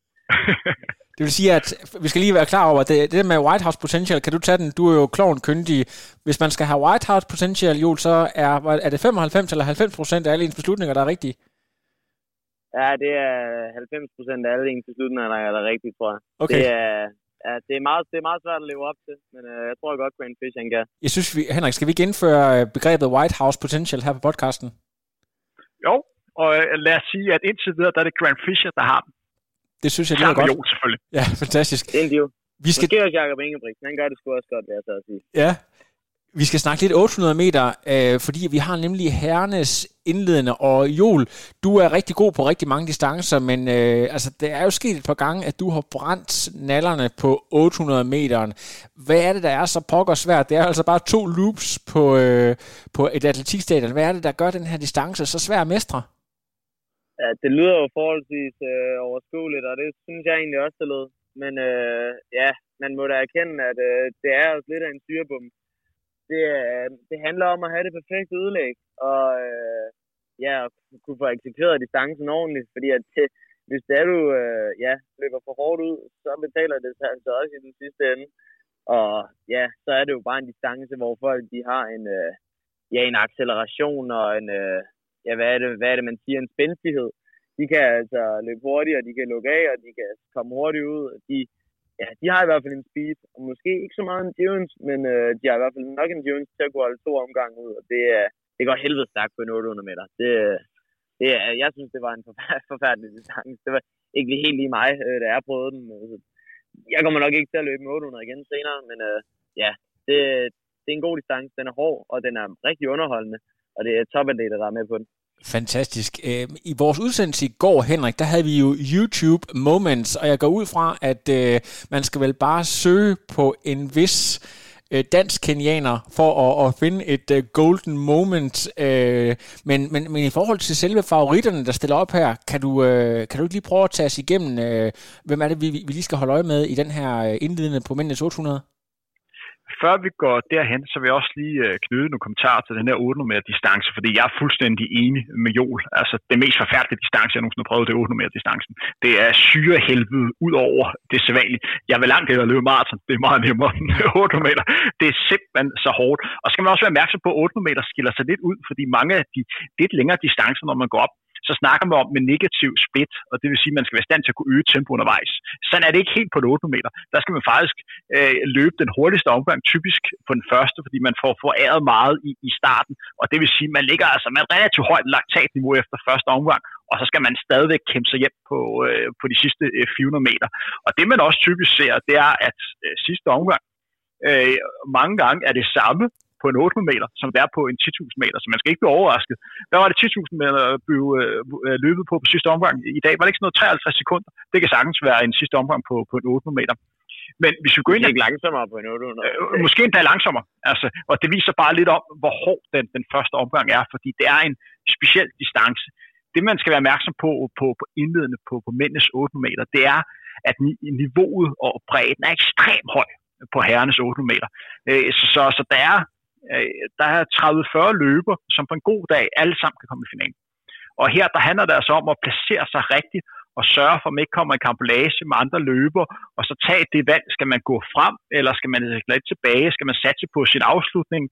det vil sige, at vi skal lige være klar over, at det, det der med White House potential, kan du tage den? Du er jo kloven kyndig. Hvis man skal have White House potential, Joel, så er, er det 95 eller 90 procent af alle ens beslutninger, der er rigtige? Ja, det er 90 procent af alle ens beslutninger, der er, der er rigtige, tror jeg. Okay. Det er, ja, det er, meget, det er meget svært at leve op til, men øh, jeg tror godt, Grant Fish han kan. Jeg synes, vi, Henrik, skal vi genføre øh, begrebet White House Potential her på podcasten? Jo, og øh, lad os sige, at indtil videre, der er det Grant Fisher, der har dem. Det synes jeg, det er godt. Jo, selvfølgelig. Ja, fantastisk. Det er en deal. Vi skal... Måske også Jacob Ingebrigtsen, han gør det sgu også godt, vil jeg så at sige. Ja, vi skal snakke lidt 800 meter, øh, fordi vi har nemlig herrenes indledende, og Jol, du er rigtig god på rigtig mange distancer, men øh, altså, det er jo sket et par gange, at du har brændt nallerne på 800 meter. Hvad er det, der er så pokker svært? Det er altså bare to loops på, øh, på et atletikstadion. Hvad er det, der gør den her distance så svær at mestre? Ja, det lyder jo forholdsvis øh, overskueligt, og det synes jeg egentlig også, det lød. Men øh, ja, man må da erkende, at øh, det er også lidt af en syrebombe det, øh, det handler om at have det perfekte udlæg, og øh, ja, kunne få eksekveret distancen ordentligt, fordi at det, hvis det er, du øh, ja, løber for hårdt ud, så betaler det sig altså også i den sidste ende. Og ja, så er det jo bare en distance, hvor folk de har en, øh, ja, en acceleration og en, øh, ja, hvad er, det, hvad er det, man siger, en spændstighed. De kan altså løbe hurtigt, og de kan lukke af, og de kan komme hurtigt ud. De, ja, de har i hvert fald en speed, og måske ikke så meget en men øh, de har i hvert fald nok en endurance til at gå alle to omgang ud, og det, øh, det går helvede stærkt på en 800 meter. Det, det, jeg synes, det var en forfærdelig distance. Det var ikke helt lige mig, øh, da jeg prøvede den. Altså, jeg kommer nok ikke til at løbe med 800 igen senere, men øh, ja, det, det er en god distance. Den er hård, og den er rigtig underholdende, og det er topatleter, der er med på den. Fantastisk. Øhm, I vores udsendelse i går, Henrik, der havde vi jo YouTube Moments, og jeg går ud fra, at øh, man skal vel bare søge på en vis øh, dansk kenianer for at, at finde et uh, golden moment. Øh, men, men, men i forhold til selve favoritterne, der stiller op her, kan du, øh, kan du ikke lige prøve at tage os igennem, øh, hvem er det, vi, vi lige skal holde øje med i den her øh, indledende på mændenes 800? Før vi går derhen, så vil jeg også lige øh, knyde nogle kommentarer til den her 800 meter distance, fordi jeg er fuldstændig enig med Joel. Altså, det mest forfærdelige distance, jeg nogensinde har prøvet, det er 800 meter distancen. Det er syrehelvede ud over det sædvanlige. Jeg vil langt hellere løbe maraton. Det er meget nemmere end 800 meter. Det er simpelthen så hårdt. Og skal man også være opmærksom på, at 800 meter skiller sig lidt ud, fordi mange af de lidt længere distancer, når man går op, så snakker man om med negativ split, og det vil sige, at man skal være i stand til at kunne øge tempo undervejs. Sådan er det ikke helt på 800 meter. Der skal man faktisk øh, løbe den hurtigste omgang, typisk på den første, fordi man får foræret meget i, i starten, og det vil sige, at man ligger altså med et relativt højt laktatniveau efter første omgang, og så skal man stadigvæk kæmpe sig hjem på, øh, på de sidste øh, 400 meter. Og det man også typisk ser, det er, at øh, sidste omgang, øh, mange gange er det samme på en 800 meter, som det er på en 10.000 meter, så man skal ikke blive overrasket. Hvad var det 10.000 meter blev øh, løbet på på sidste omgang? I dag var det ikke sådan noget 53 sekunder. Det kan sagtens være en sidste omgang på, på en 800 meter. Men hvis vi går ind... Det er ikke langsommere på en 800. Øh, måske endda langsommere. Altså, og det viser bare lidt om, hvor hård den, den første omgang er, fordi det er en speciel distance. Det, man skal være opmærksom på på, på indledende på, på mændenes 800 meter, det er, at niveauet og bredden er ekstremt høj på herrenes 800 meter. Øh, så, så, så der er Øh, Øh, der er 30-40 løber, som på en god dag alle sammen kan komme i finalen. Og her der handler det altså om at placere sig rigtigt, og sørge for, at man ikke kommer i kampolage med andre løber, og så tage det valg, skal man gå frem, eller skal man lidt tilbage, skal man satse på sin afslutning,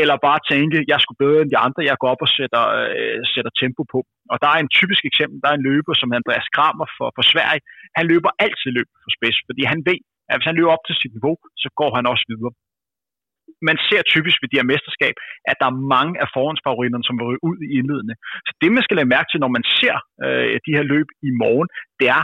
eller bare tænke, jeg skulle bedre end de andre, jeg går op og sætter, øh, sætter tempo på. Og der er en typisk eksempel, der er en løber, som Andreas Kramer for, for Sverige, han løber altid løb for spids, fordi han ved, at hvis han løber op til sit niveau, så går han også videre man ser typisk ved de her mesterskab, at der er mange af forhåndsfavoritterne, som vil ud i indledende. Så det, man skal lade mærke til, når man ser øh, de her løb i morgen, det er,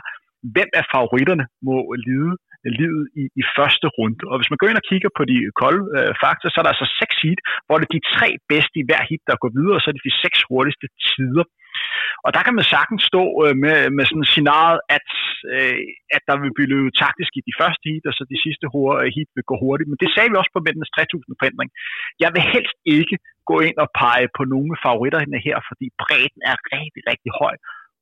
hvem af favoritterne må lide Øh, livet i, i første runde. Og hvis man går ind og kigger på de kolde øh, fakta, så er der altså seks heat, hvor det er de tre bedste i hver heat, der går videre, og så er det de seks hurtigste tider. Og der kan man sagtens stå øh, med, med sådan scenariet, at, øh, at der vil blive løbet taktisk i de første heat, og så de sidste øh, heat vil gå hurtigt. Men det sagde vi også på Mændenes 3000 forandring. Jeg vil helst ikke gå ind og pege på nogle favoritter her, fordi bredden er rigtig, rigtig høj.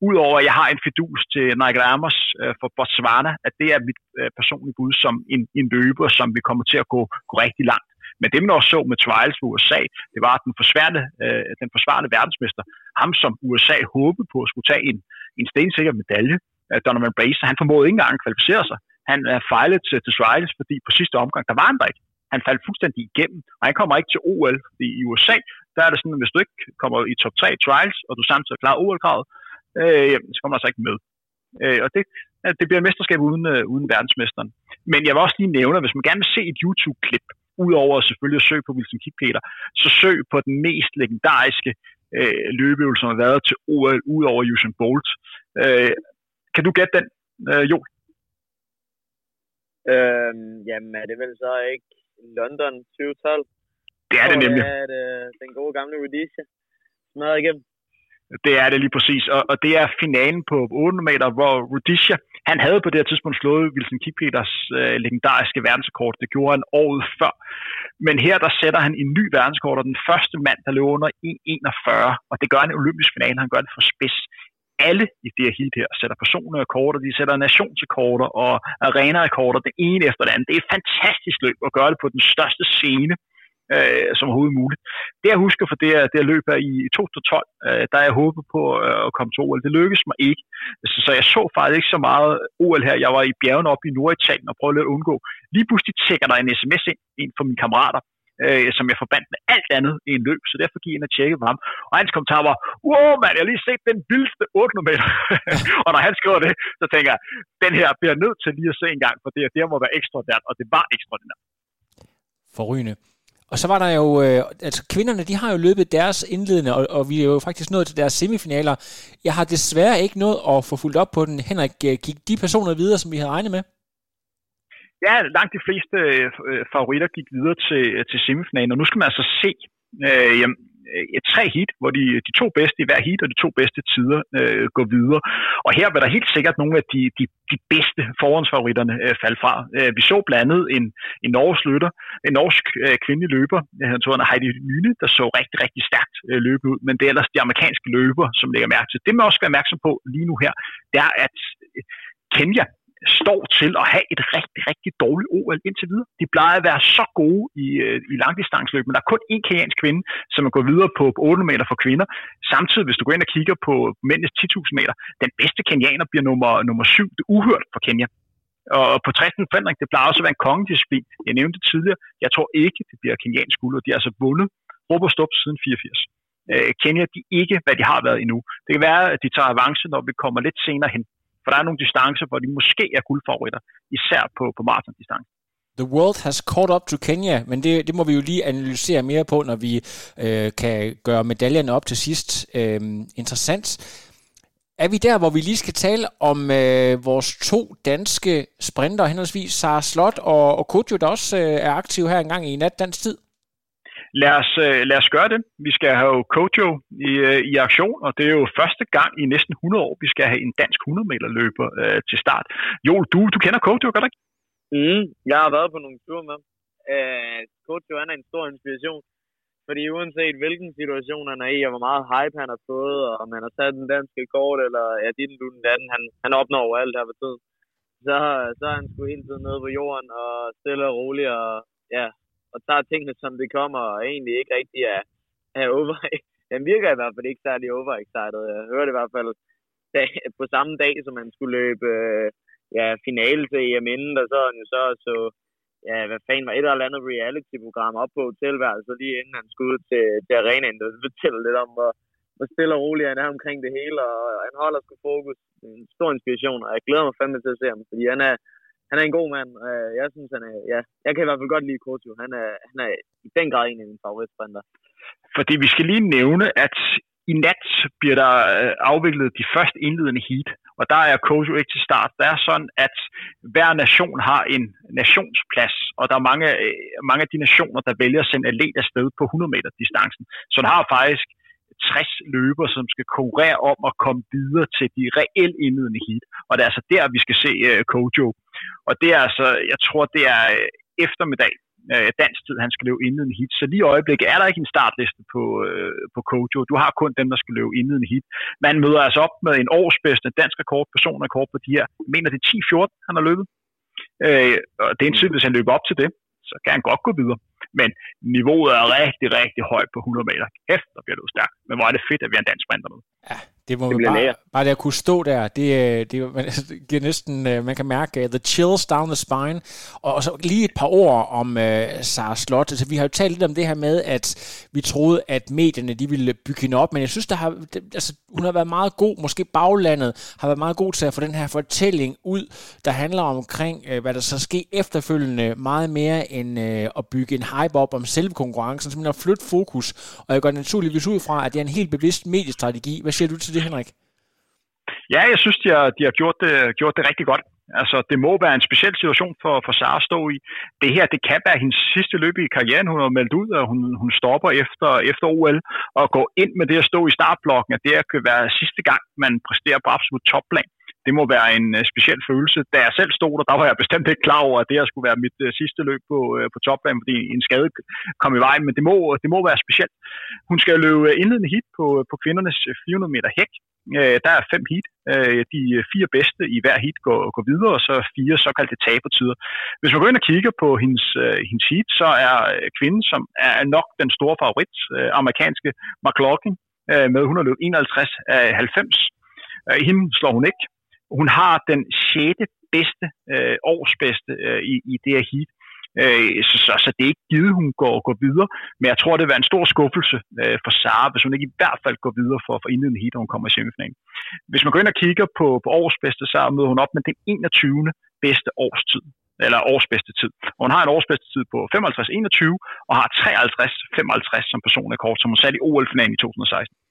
Udover at jeg har en fidus til Nigel Amos øh, for Botswana, at det er mit øh, personlige bud som en, en løber, som vi kommer til at gå, gå rigtig langt. Men det, man også så med trials for USA, det var, at den forsvarende, øh, den forsvarende verdensmester, ham som USA håbede på at skulle tage en, en stensikker medalje, øh, Donovan Bracer, han formåede ikke engang at kvalificere sig. Han er fejlet til, til trials, fordi på sidste omgang, der var han der ikke. Han faldt fuldstændig igennem, og han kommer ikke til OL, fordi i USA, der er det sådan, at hvis du ikke kommer i top 3 trials, og du samtidig klarer OL-kravet, øh, så kommer du altså ikke med. Øh, og det, det bliver et mesterskab uden, øh, uden verdensmesteren. Men jeg vil også lige nævne, at hvis man gerne vil se et YouTube-klip udover selvfølgelig at søge på Wilson Kipketer, så søg på den mest legendariske øh, løbeøvelse, som har været til OL, udover Usain Bolt. Øh, kan du gætte den, øh, Jo? Øhm, jamen, er det vel så ikke London 2012? Det er det nemlig. Det er det, den gode gamle Rhodesia smadret igennem. Det er det lige præcis, og, og det er finalen på 8 meter, hvor Rudisha, han havde på det her tidspunkt slået Wilson Kipketers øh, legendariske verdensrekord. Det gjorde han året før. Men her der sætter han en ny verdenskort, og den første mand, der løber under 1,41, og det gør han i olympisk finale, han gør det for spids. Alle i det her heat her sætter personrekorder, de sætter nationsrekorder og arena-rekorder, det ene efter det andet. Det er et fantastisk løb at gøre det på den største scene øh, som overhovedet muligt. Det jeg husker for det, er, det løb her i 2012, øh, der jeg håbet på øh, at komme til OL. Det lykkedes mig ikke. Så, så jeg så faktisk ikke så meget OL her. Jeg var i bjergene oppe i Norditalien og prøvede at undgå. Lige pludselig tjekker der en sms ind, en fra mine kammerater, øh, som jeg forbandt med alt andet i en løb, så derfor gik jeg ind og tjekkede på ham. Og hans kommentar var, wow mand, jeg har lige set den vildeste 800 meter. og når han skriver det, så tænker jeg, den her bliver nødt til lige at se en gang, for det, det må være ekstraordinært, og det var ekstraordinært. Forrygende. Og så var der jo, øh, altså kvinderne, de har jo løbet deres indledende, og, og vi er jo faktisk nået til deres semifinaler. Jeg har desværre ikke nået at få fuldt op på den. Henrik, øh, gik de personer videre, som vi havde regnet med? Ja, langt de fleste øh, øh favoritter gik videre til, øh, til semifinalen, og nu skal man altså se, øh, jamen, Øh, et tre hit, hvor de, de to bedste i hver hit og de to bedste tider øh, går videre. Og her vil der helt sikkert nogle af de, de, de bedste forhåndsfavoritterne øh, falde fra. Øh, vi så blandt andet en, en norsk løtter, en norsk øh, kvindelig løber, øh, han en Heidi Nyne, der så rigtig, rigtig stærkt øh, løbe ud, men det er ellers de amerikanske løber, som lægger mærke til. Det man også skal være opmærksom på lige nu her, det er, at øh, Kenya står til at have et rigtig, rigtig dårligt OL indtil videre. De plejer at være så gode i, øh, i langdistansløb, men der er kun én kenyansk kvinde, som er gået videre på 8 meter for kvinder. Samtidig, hvis du går ind og kigger på mændenes 10.000 meter, den bedste kenyaner bliver nummer, nummer 7. Det er uhørt for Kenya. Og på 13 forandring, det plejer også at være en kongedisciplin. Jeg nævnte det tidligere. Jeg tror ikke, det bliver kenyansk guld, og de har altså vundet råb og stop siden 84. Øh, Kenya, de ikke, hvad de har været endnu. Det kan være, at de tager avance, når vi kommer lidt senere hen. For der er nogle distancer, hvor de måske er guldfavoritter, især på, på maratondistancen. The world has caught up to Kenya, men det, det må vi jo lige analysere mere på, når vi øh, kan gøre medaljerne op til sidst. Øh, interessant. Er vi der, hvor vi lige skal tale om øh, vores to danske sprinter, henholdsvis Sara Slot og, og Kodjo, der også øh, er aktiv her engang i nat dansk tid? Lad os, øh, lad os gøre det. Vi skal have Kojo i, øh, i aktion, og det er jo første gang i næsten 100 år, vi skal have en dansk 100 meter løber øh, til start. Jo, du, du kender Kojo, gør du ikke? Mm, jeg har været på nogle ture med øh, Kojo er en stor inspiration, fordi uanset hvilken situation han er i, og hvor meget hype han har fået, og om han har sat den danske kort, eller ja, dit den den anden, han, han opnår alt her ved tiden. Så, så er han sgu hele tiden nede på jorden, og stille og roligt, og ja, og tager tingene, som det kommer, og egentlig ikke rigtig er, er over. Han virker i hvert fald ikke særlig overexcited. Jeg hørte i hvert fald dag, på samme dag, som han skulle løbe øh, ja, finale til EM inden, og så han jo så, så ja, hvad fanden var et eller andet reality-program op på hotelværelset, lige inden han skulle ud til, til arenaen, der fortæller lidt om, hvor, hvor stille og rolig han er omkring det hele, og han holder sgu fokus. En stor inspiration, og jeg glæder mig fandme til at se ham, fordi han er, han er en god mand. Øh, jeg synes, han er, ja, jeg kan i hvert fald godt lide Kotu. Han er, han er i den grad en af mine favoritsprinter. Fordi vi skal lige nævne, at i nat bliver der øh, afviklet de første indledende heat, og der er Kojo ikke til start. Det er sådan, at hver nation har en nationsplads, og der er mange, øh, mange af de nationer, der vælger at sende atlet afsted på 100 meter distancen. Så der har faktisk 60 løber, som skal konkurrere om at komme videre til de reelt indledende heat. Og det er altså der, vi skal se uh, Kojo. Og det er altså, jeg tror, det er øh, eftermiddag øh, dansk tid, han skal løbe indledende hit. Så lige i øjeblikket er der ikke en startliste på, øh, på Kojo. Du har kun dem, der skal løbe indledende hit. Man møder altså op med en årsbedste dansk rekord, personrekord på de her, jeg mener det er 10-14, han har løbet. Øh, og det er en tid, hvis han løber op til det, så kan han godt gå videre. Men niveauet er rigtig, rigtig højt på 100 meter. Kæft, der bliver det stærkt. Men hvor er det fedt, at vi har en dansk sprinter med. Ja, det må det bare, bare det at kunne stå der, det, øh, det, det giver næsten, øh, man kan mærke uh, the chills down the spine. Og, og så lige et par ord om uh, Sarah Slot. Altså, vi har jo talt lidt om det her med, at vi troede, at medierne de ville bygge hende op, men jeg synes, der har, det, altså, hun har været meget god, måske baglandet har været meget god til at få den her fortælling ud, der handler omkring, uh, hvad der så sker efterfølgende, meget mere end uh, at bygge en hype op om selve konkurrencen, simpelthen at flytte fokus. Og jeg går naturligvis ud fra, at det er en helt bevidst mediestrategi. Hvad siger du til det, Henrik? Ja, jeg synes, de har, de har gjort, det, gjort det rigtig godt. Altså, det må være en speciel situation for, for Sara at stå i. Det her, det kan være hendes sidste løb i karrieren. Hun har meldt ud, at hun, hun stopper efter, efter OL og går ind med det at stå i startblokken, at det her kan være sidste gang, man præsterer på absolut topplan. Det må være en øh, speciel følelse. Da jeg selv stod der, der var jeg bestemt ikke klar over, at det her skulle være mit øh, sidste løb på, øh, på topbanen, fordi en skade kom i vejen, men det må, det må være specielt. Hun skal løbe indledende hit på, øh, på kvindernes øh, 400 meter hæk, Øh, der er fem heat. Øh, de øh, fire bedste i hver heat går, går videre, og så fire såkaldte tabertider. Hvis man går ind og kigger på hendes, øh, hendes heat, så er kvinden, som er nok den store favorit, øh, amerikanske McLaughlin, øh, med 151 af 90. Øh, hende slår hun ikke. Hun har den sjette bedste, øh, årsbedste øh, i, i det her heat. Øh, så, så, så det er ikke givet, hun går, går videre. Men jeg tror, det vil være en stor skuffelse øh, for Sara, hvis hun ikke i hvert fald går videre for, for indledende heat, når hun kommer i semifinalen. Hvis man går ind og kigger på, på årsbedste, så møder hun op med den 21. bedste årstid eller årsbedste tid. Og hun har en årsbedste tid på 55-21 og har 53-55 som personrekord, som hun satte i OL-finalen i 2016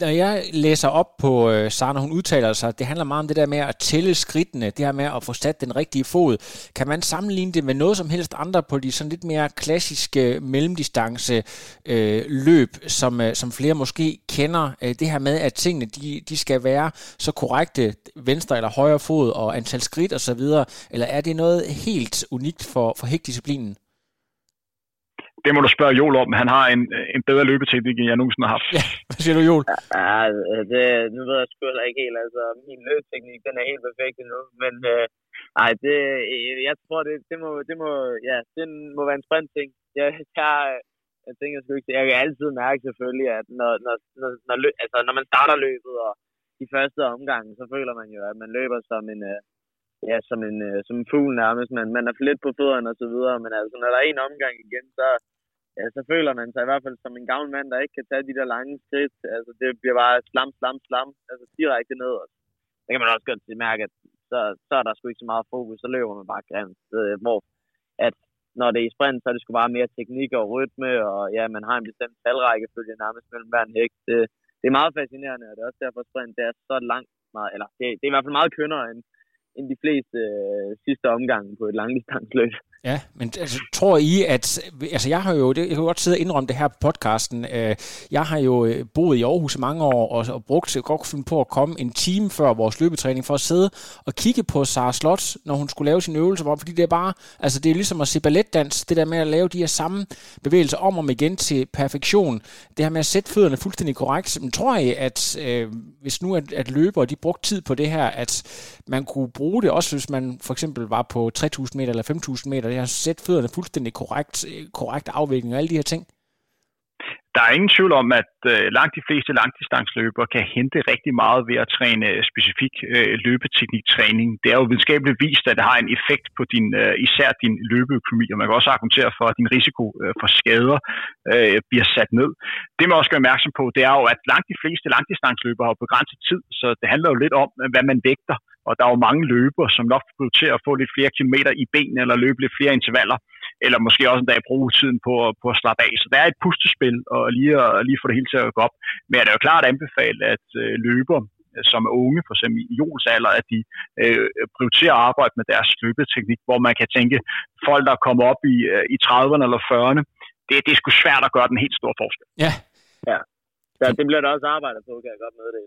når jeg læser op på øh, Sara, når hun udtaler sig, det handler meget om det der med at tælle skridtene, det her med at få sat den rigtige fod. Kan man sammenligne det med noget som helst andre på de sådan lidt mere klassiske mellemdistance øh, løb, som, øh, som flere måske kender? Øh, det her med, at tingene de, de skal være så korrekte, venstre eller højre fod og antal skridt osv., eller er det noget helt unikt for, for hægtdisciplinen? Det må du spørge Joel om. Han har en, en bedre løbeteknik, end jeg nogensinde har haft. Ja, hvad siger du, Joel? Ja, det, nu ved jeg sgu heller ikke helt. Altså, min løbeteknik, den er helt perfekt endnu. Men øh, nej, det, jeg tror, det, det, må, det, må, ja, det må være en sprint-ting. Jeg, jeg, jeg tænker sgu ikke, jeg kan altid mærke selvfølgelig, at når, når, når, når, løb, altså, når man starter løbet, og de første omgange, så føler man jo, at man løber som en, øh, ja, som en, øh, som en fugl nærmest. Man, man er for lidt på fødderne og så videre, men altså, når der er en omgang igen, så, ja, så føler man sig i hvert fald som en gammel mand, der ikke kan tage de der lange skridt. Altså, det bliver bare slam, slam, slam, altså direkte ned. Det kan man også godt mærke, at så, så er der sgu ikke så meget fokus, så løber man bare grimt. Øh, hvor at når det er i sprint, så er det sgu bare mere teknik og rytme, og ja, man har en bestemt talrækkefølge nærmest mellem hver en hæk. Det, det er meget fascinerende, og det er også derfor, at sprint det er så langt meget, eller det, det er i hvert fald meget kønnere end, end de fleste øh, sidste omgang på et langdistansløb. Ja, men altså, tror I, at... Altså, jeg har jo... Det, jeg kan godt sidde og indrømme det her på podcasten. Øh, jeg har jo øh, boet i Aarhus i mange år, og, og brugt godt finde på at komme en time før vores løbetræning, for at sidde og kigge på Sara Slot, når hun skulle lave sin øvelse, fordi det er bare... Altså, det er ligesom at se balletdans, det der med at lave de her samme bevægelser om og om igen til perfektion. Det her med at sætte fødderne fuldstændig korrekt. Men tror I, at øh, hvis nu at, at løbere, de brugte tid på det her, at man kunne bruge det, også hvis man for eksempel var på 3.000 meter eller 5.000 meter, jeg har sætte fødderne fuldstændig korrekt, korrekt afvikling og alle de her ting? der er ingen tvivl om, at øh, langt de fleste langdistansløbere kan hente rigtig meget ved at træne øh, specifik øh, løbetekniktræning. Det er jo videnskabeligt vist, at det har en effekt på din, øh, især din løbeøkonomi, og man kan også argumentere for, at din risiko øh, for skader øh, bliver sat ned. Det man også skal være opmærksom på, det er jo, at langt de fleste langdistansløbere har begrænset tid, så det handler jo lidt om, øh, hvad man vægter. Og der er jo mange løbere, som nok prioriterer at få lidt flere kilometer i benene eller løbe lidt flere intervaller eller måske også en dag bruge tiden på, på at slappe af. Så der er et pustespil, og lige, at, lige få det hele til at gå op. Men det er jo klart anbefale, at øh, løber, som er unge, for eksempel i alder, at de øh, prioriterer at arbejde med deres løbeteknik, hvor man kan tænke, folk, der kommer op i, øh, i 30'erne eller 40'erne, det, det er sgu svært at gøre den helt store forskel. Ja. Ja. ja det bliver der også arbejdet på, kan jeg godt med det.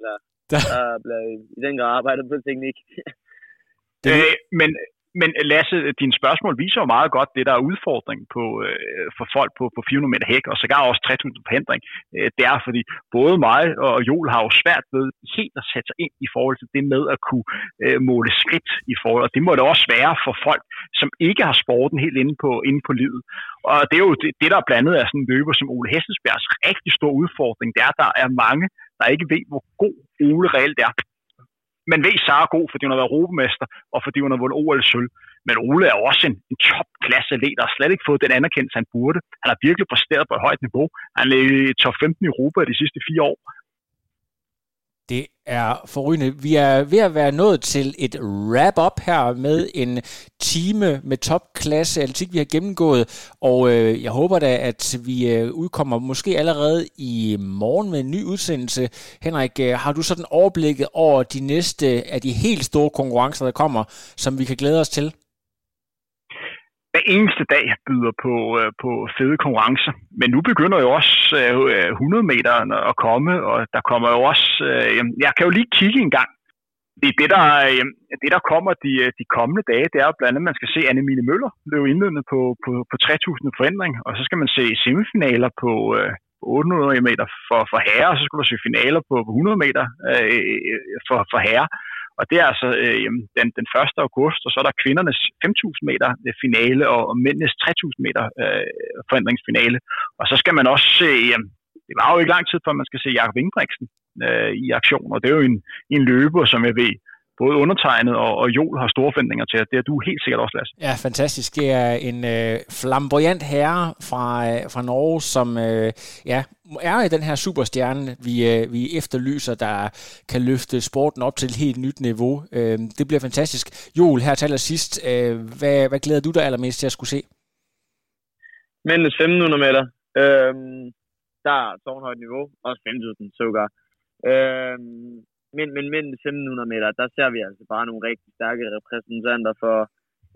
Der, der bliver i den grad arbejdet på teknik. det... øh, men men øh, Lasse, dine spørgsmål viser jo meget godt det, der er udfordringen på, øh, for folk på, på 400 meter hæk, og sågar også 3000 på hindring. Øh, det er, fordi både mig og Joel har jo svært ved helt at sætte sig ind i forhold til det med at kunne øh, måle skridt i forhold, og det må det også være for folk, som ikke har sporten helt inde på, inde på livet. Og det er jo det, det der er blandet er sådan en løber som Ole Hestensbjergs rigtig stor udfordring, det er, at der er mange, der ikke ved, hvor god Ole reelt er man ved, Sara er god, fordi hun har været europamester, og fordi hun har vundet OL sølv. Men Ole er også en, en topklasse atlet, og har slet ikke fået den anerkendelse, han burde. Han har virkelig præsteret på et højt niveau. Han er i top 15 i Europa de sidste fire år. Det er forrygende. Vi er ved at være nået til et wrap-up her med en time med topklasse atletik, vi har gennemgået. Og øh, jeg håber da, at vi øh, udkommer måske allerede i morgen med en ny udsendelse. Henrik, øh, har du sådan overblikket over de næste af de helt store konkurrencer, der kommer, som vi kan glæde os til? Hver eneste dag byder på, øh, på fede konkurrencer. Men nu begynder jo også øh, øh 100 meter at komme, og der kommer jo også... Øh, jeg kan jo lige kigge en gang. Det, det, der, øh, det, der kommer de, øh, de kommende dage, det er jo blandt andet, at man skal se Annemile Møller løbe indledende på, på, på 3000 forandring, og så skal man se semifinaler på, øh, 800 meter for, for herre, og så skal man se finaler på, på 100 meter øh, øh, for, for herre. Og det er altså øh, den, den 1. august, og så er der kvindernes 5.000 meter øh, finale og, og mændenes 3.000 meter øh, forandringsfinale. Og så skal man også se, øh, det var jo ikke lang tid før man skal se Jakob Ingebrigtsen øh, i aktion, og det er jo en, en løber, som jeg ved, både undertegnet og, og Jol har store forventninger til, det er du helt sikkert også, Lasse. Ja, fantastisk. Det er en øh, flamboyant herre fra, øh, fra Norge, som øh, ja, er i den her superstjerne, vi, øh, vi efterlyser, der kan løfte sporten op til et helt nyt niveau. Øh, det bliver fantastisk. Jol, her til sidst, øh, hvad, hvad glæder du dig allermest til at skulle se? Mændenes 1500 meter. Øh, der er tårnhøjt niveau, også 5.000 sågar. Øh, men, men, men 1500 meter, der ser vi altså bare nogle rigtig stærke repræsentanter for,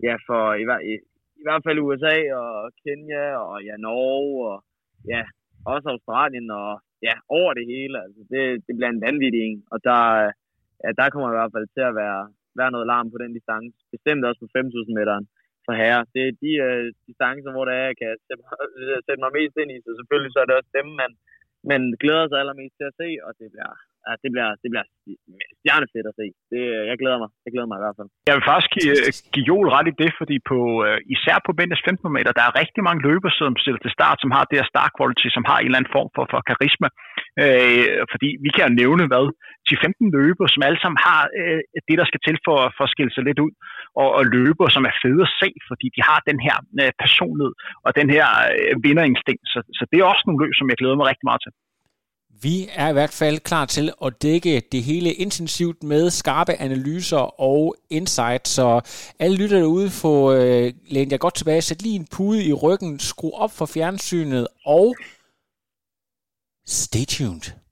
ja, for i, i, i hvert fald USA og Kenya og ja, Norge og ja, også Australien og ja, over det hele. Altså, det, det bliver en vanvittig en, og der, ja, der kommer i hvert fald til at være, være noget larm på den distance. Bestemt også på 5.000 meteren for herre. Det er de uh, distancer, hvor der er, jeg kan sætte mig, sætte mig mest ind i, så selvfølgelig så er det også dem, man, man glæder sig allermest til at se, og det bliver, ja, det bliver, det bliver stjernefedt at se. Det, jeg glæder mig. Jeg glæder mig i hvert fald. Jeg vil faktisk give, give Joel ret i det, fordi på, øh, især på Bendes 15 meter, der er rigtig mange løbere, som stiller til start, som har det her star quality, som har en eller anden form for, for karisma. Øh, fordi vi kan nævne, hvad, 10-15 løbere, som alle sammen har øh, det, der skal til for, for at skille sig lidt ud, og, og løbere, som er fede at se, fordi de har den her øh, personlighed og den her øh, vinderinstinkt. Så, så det er også nogle løb, som jeg glæder mig rigtig meget til. Vi er i hvert fald klar til at dække det hele intensivt med skarpe analyser og insight, så alle lytter derude få øh, lænet jer godt tilbage, sæt lige en pude i ryggen, skru op for fjernsynet og stay tuned.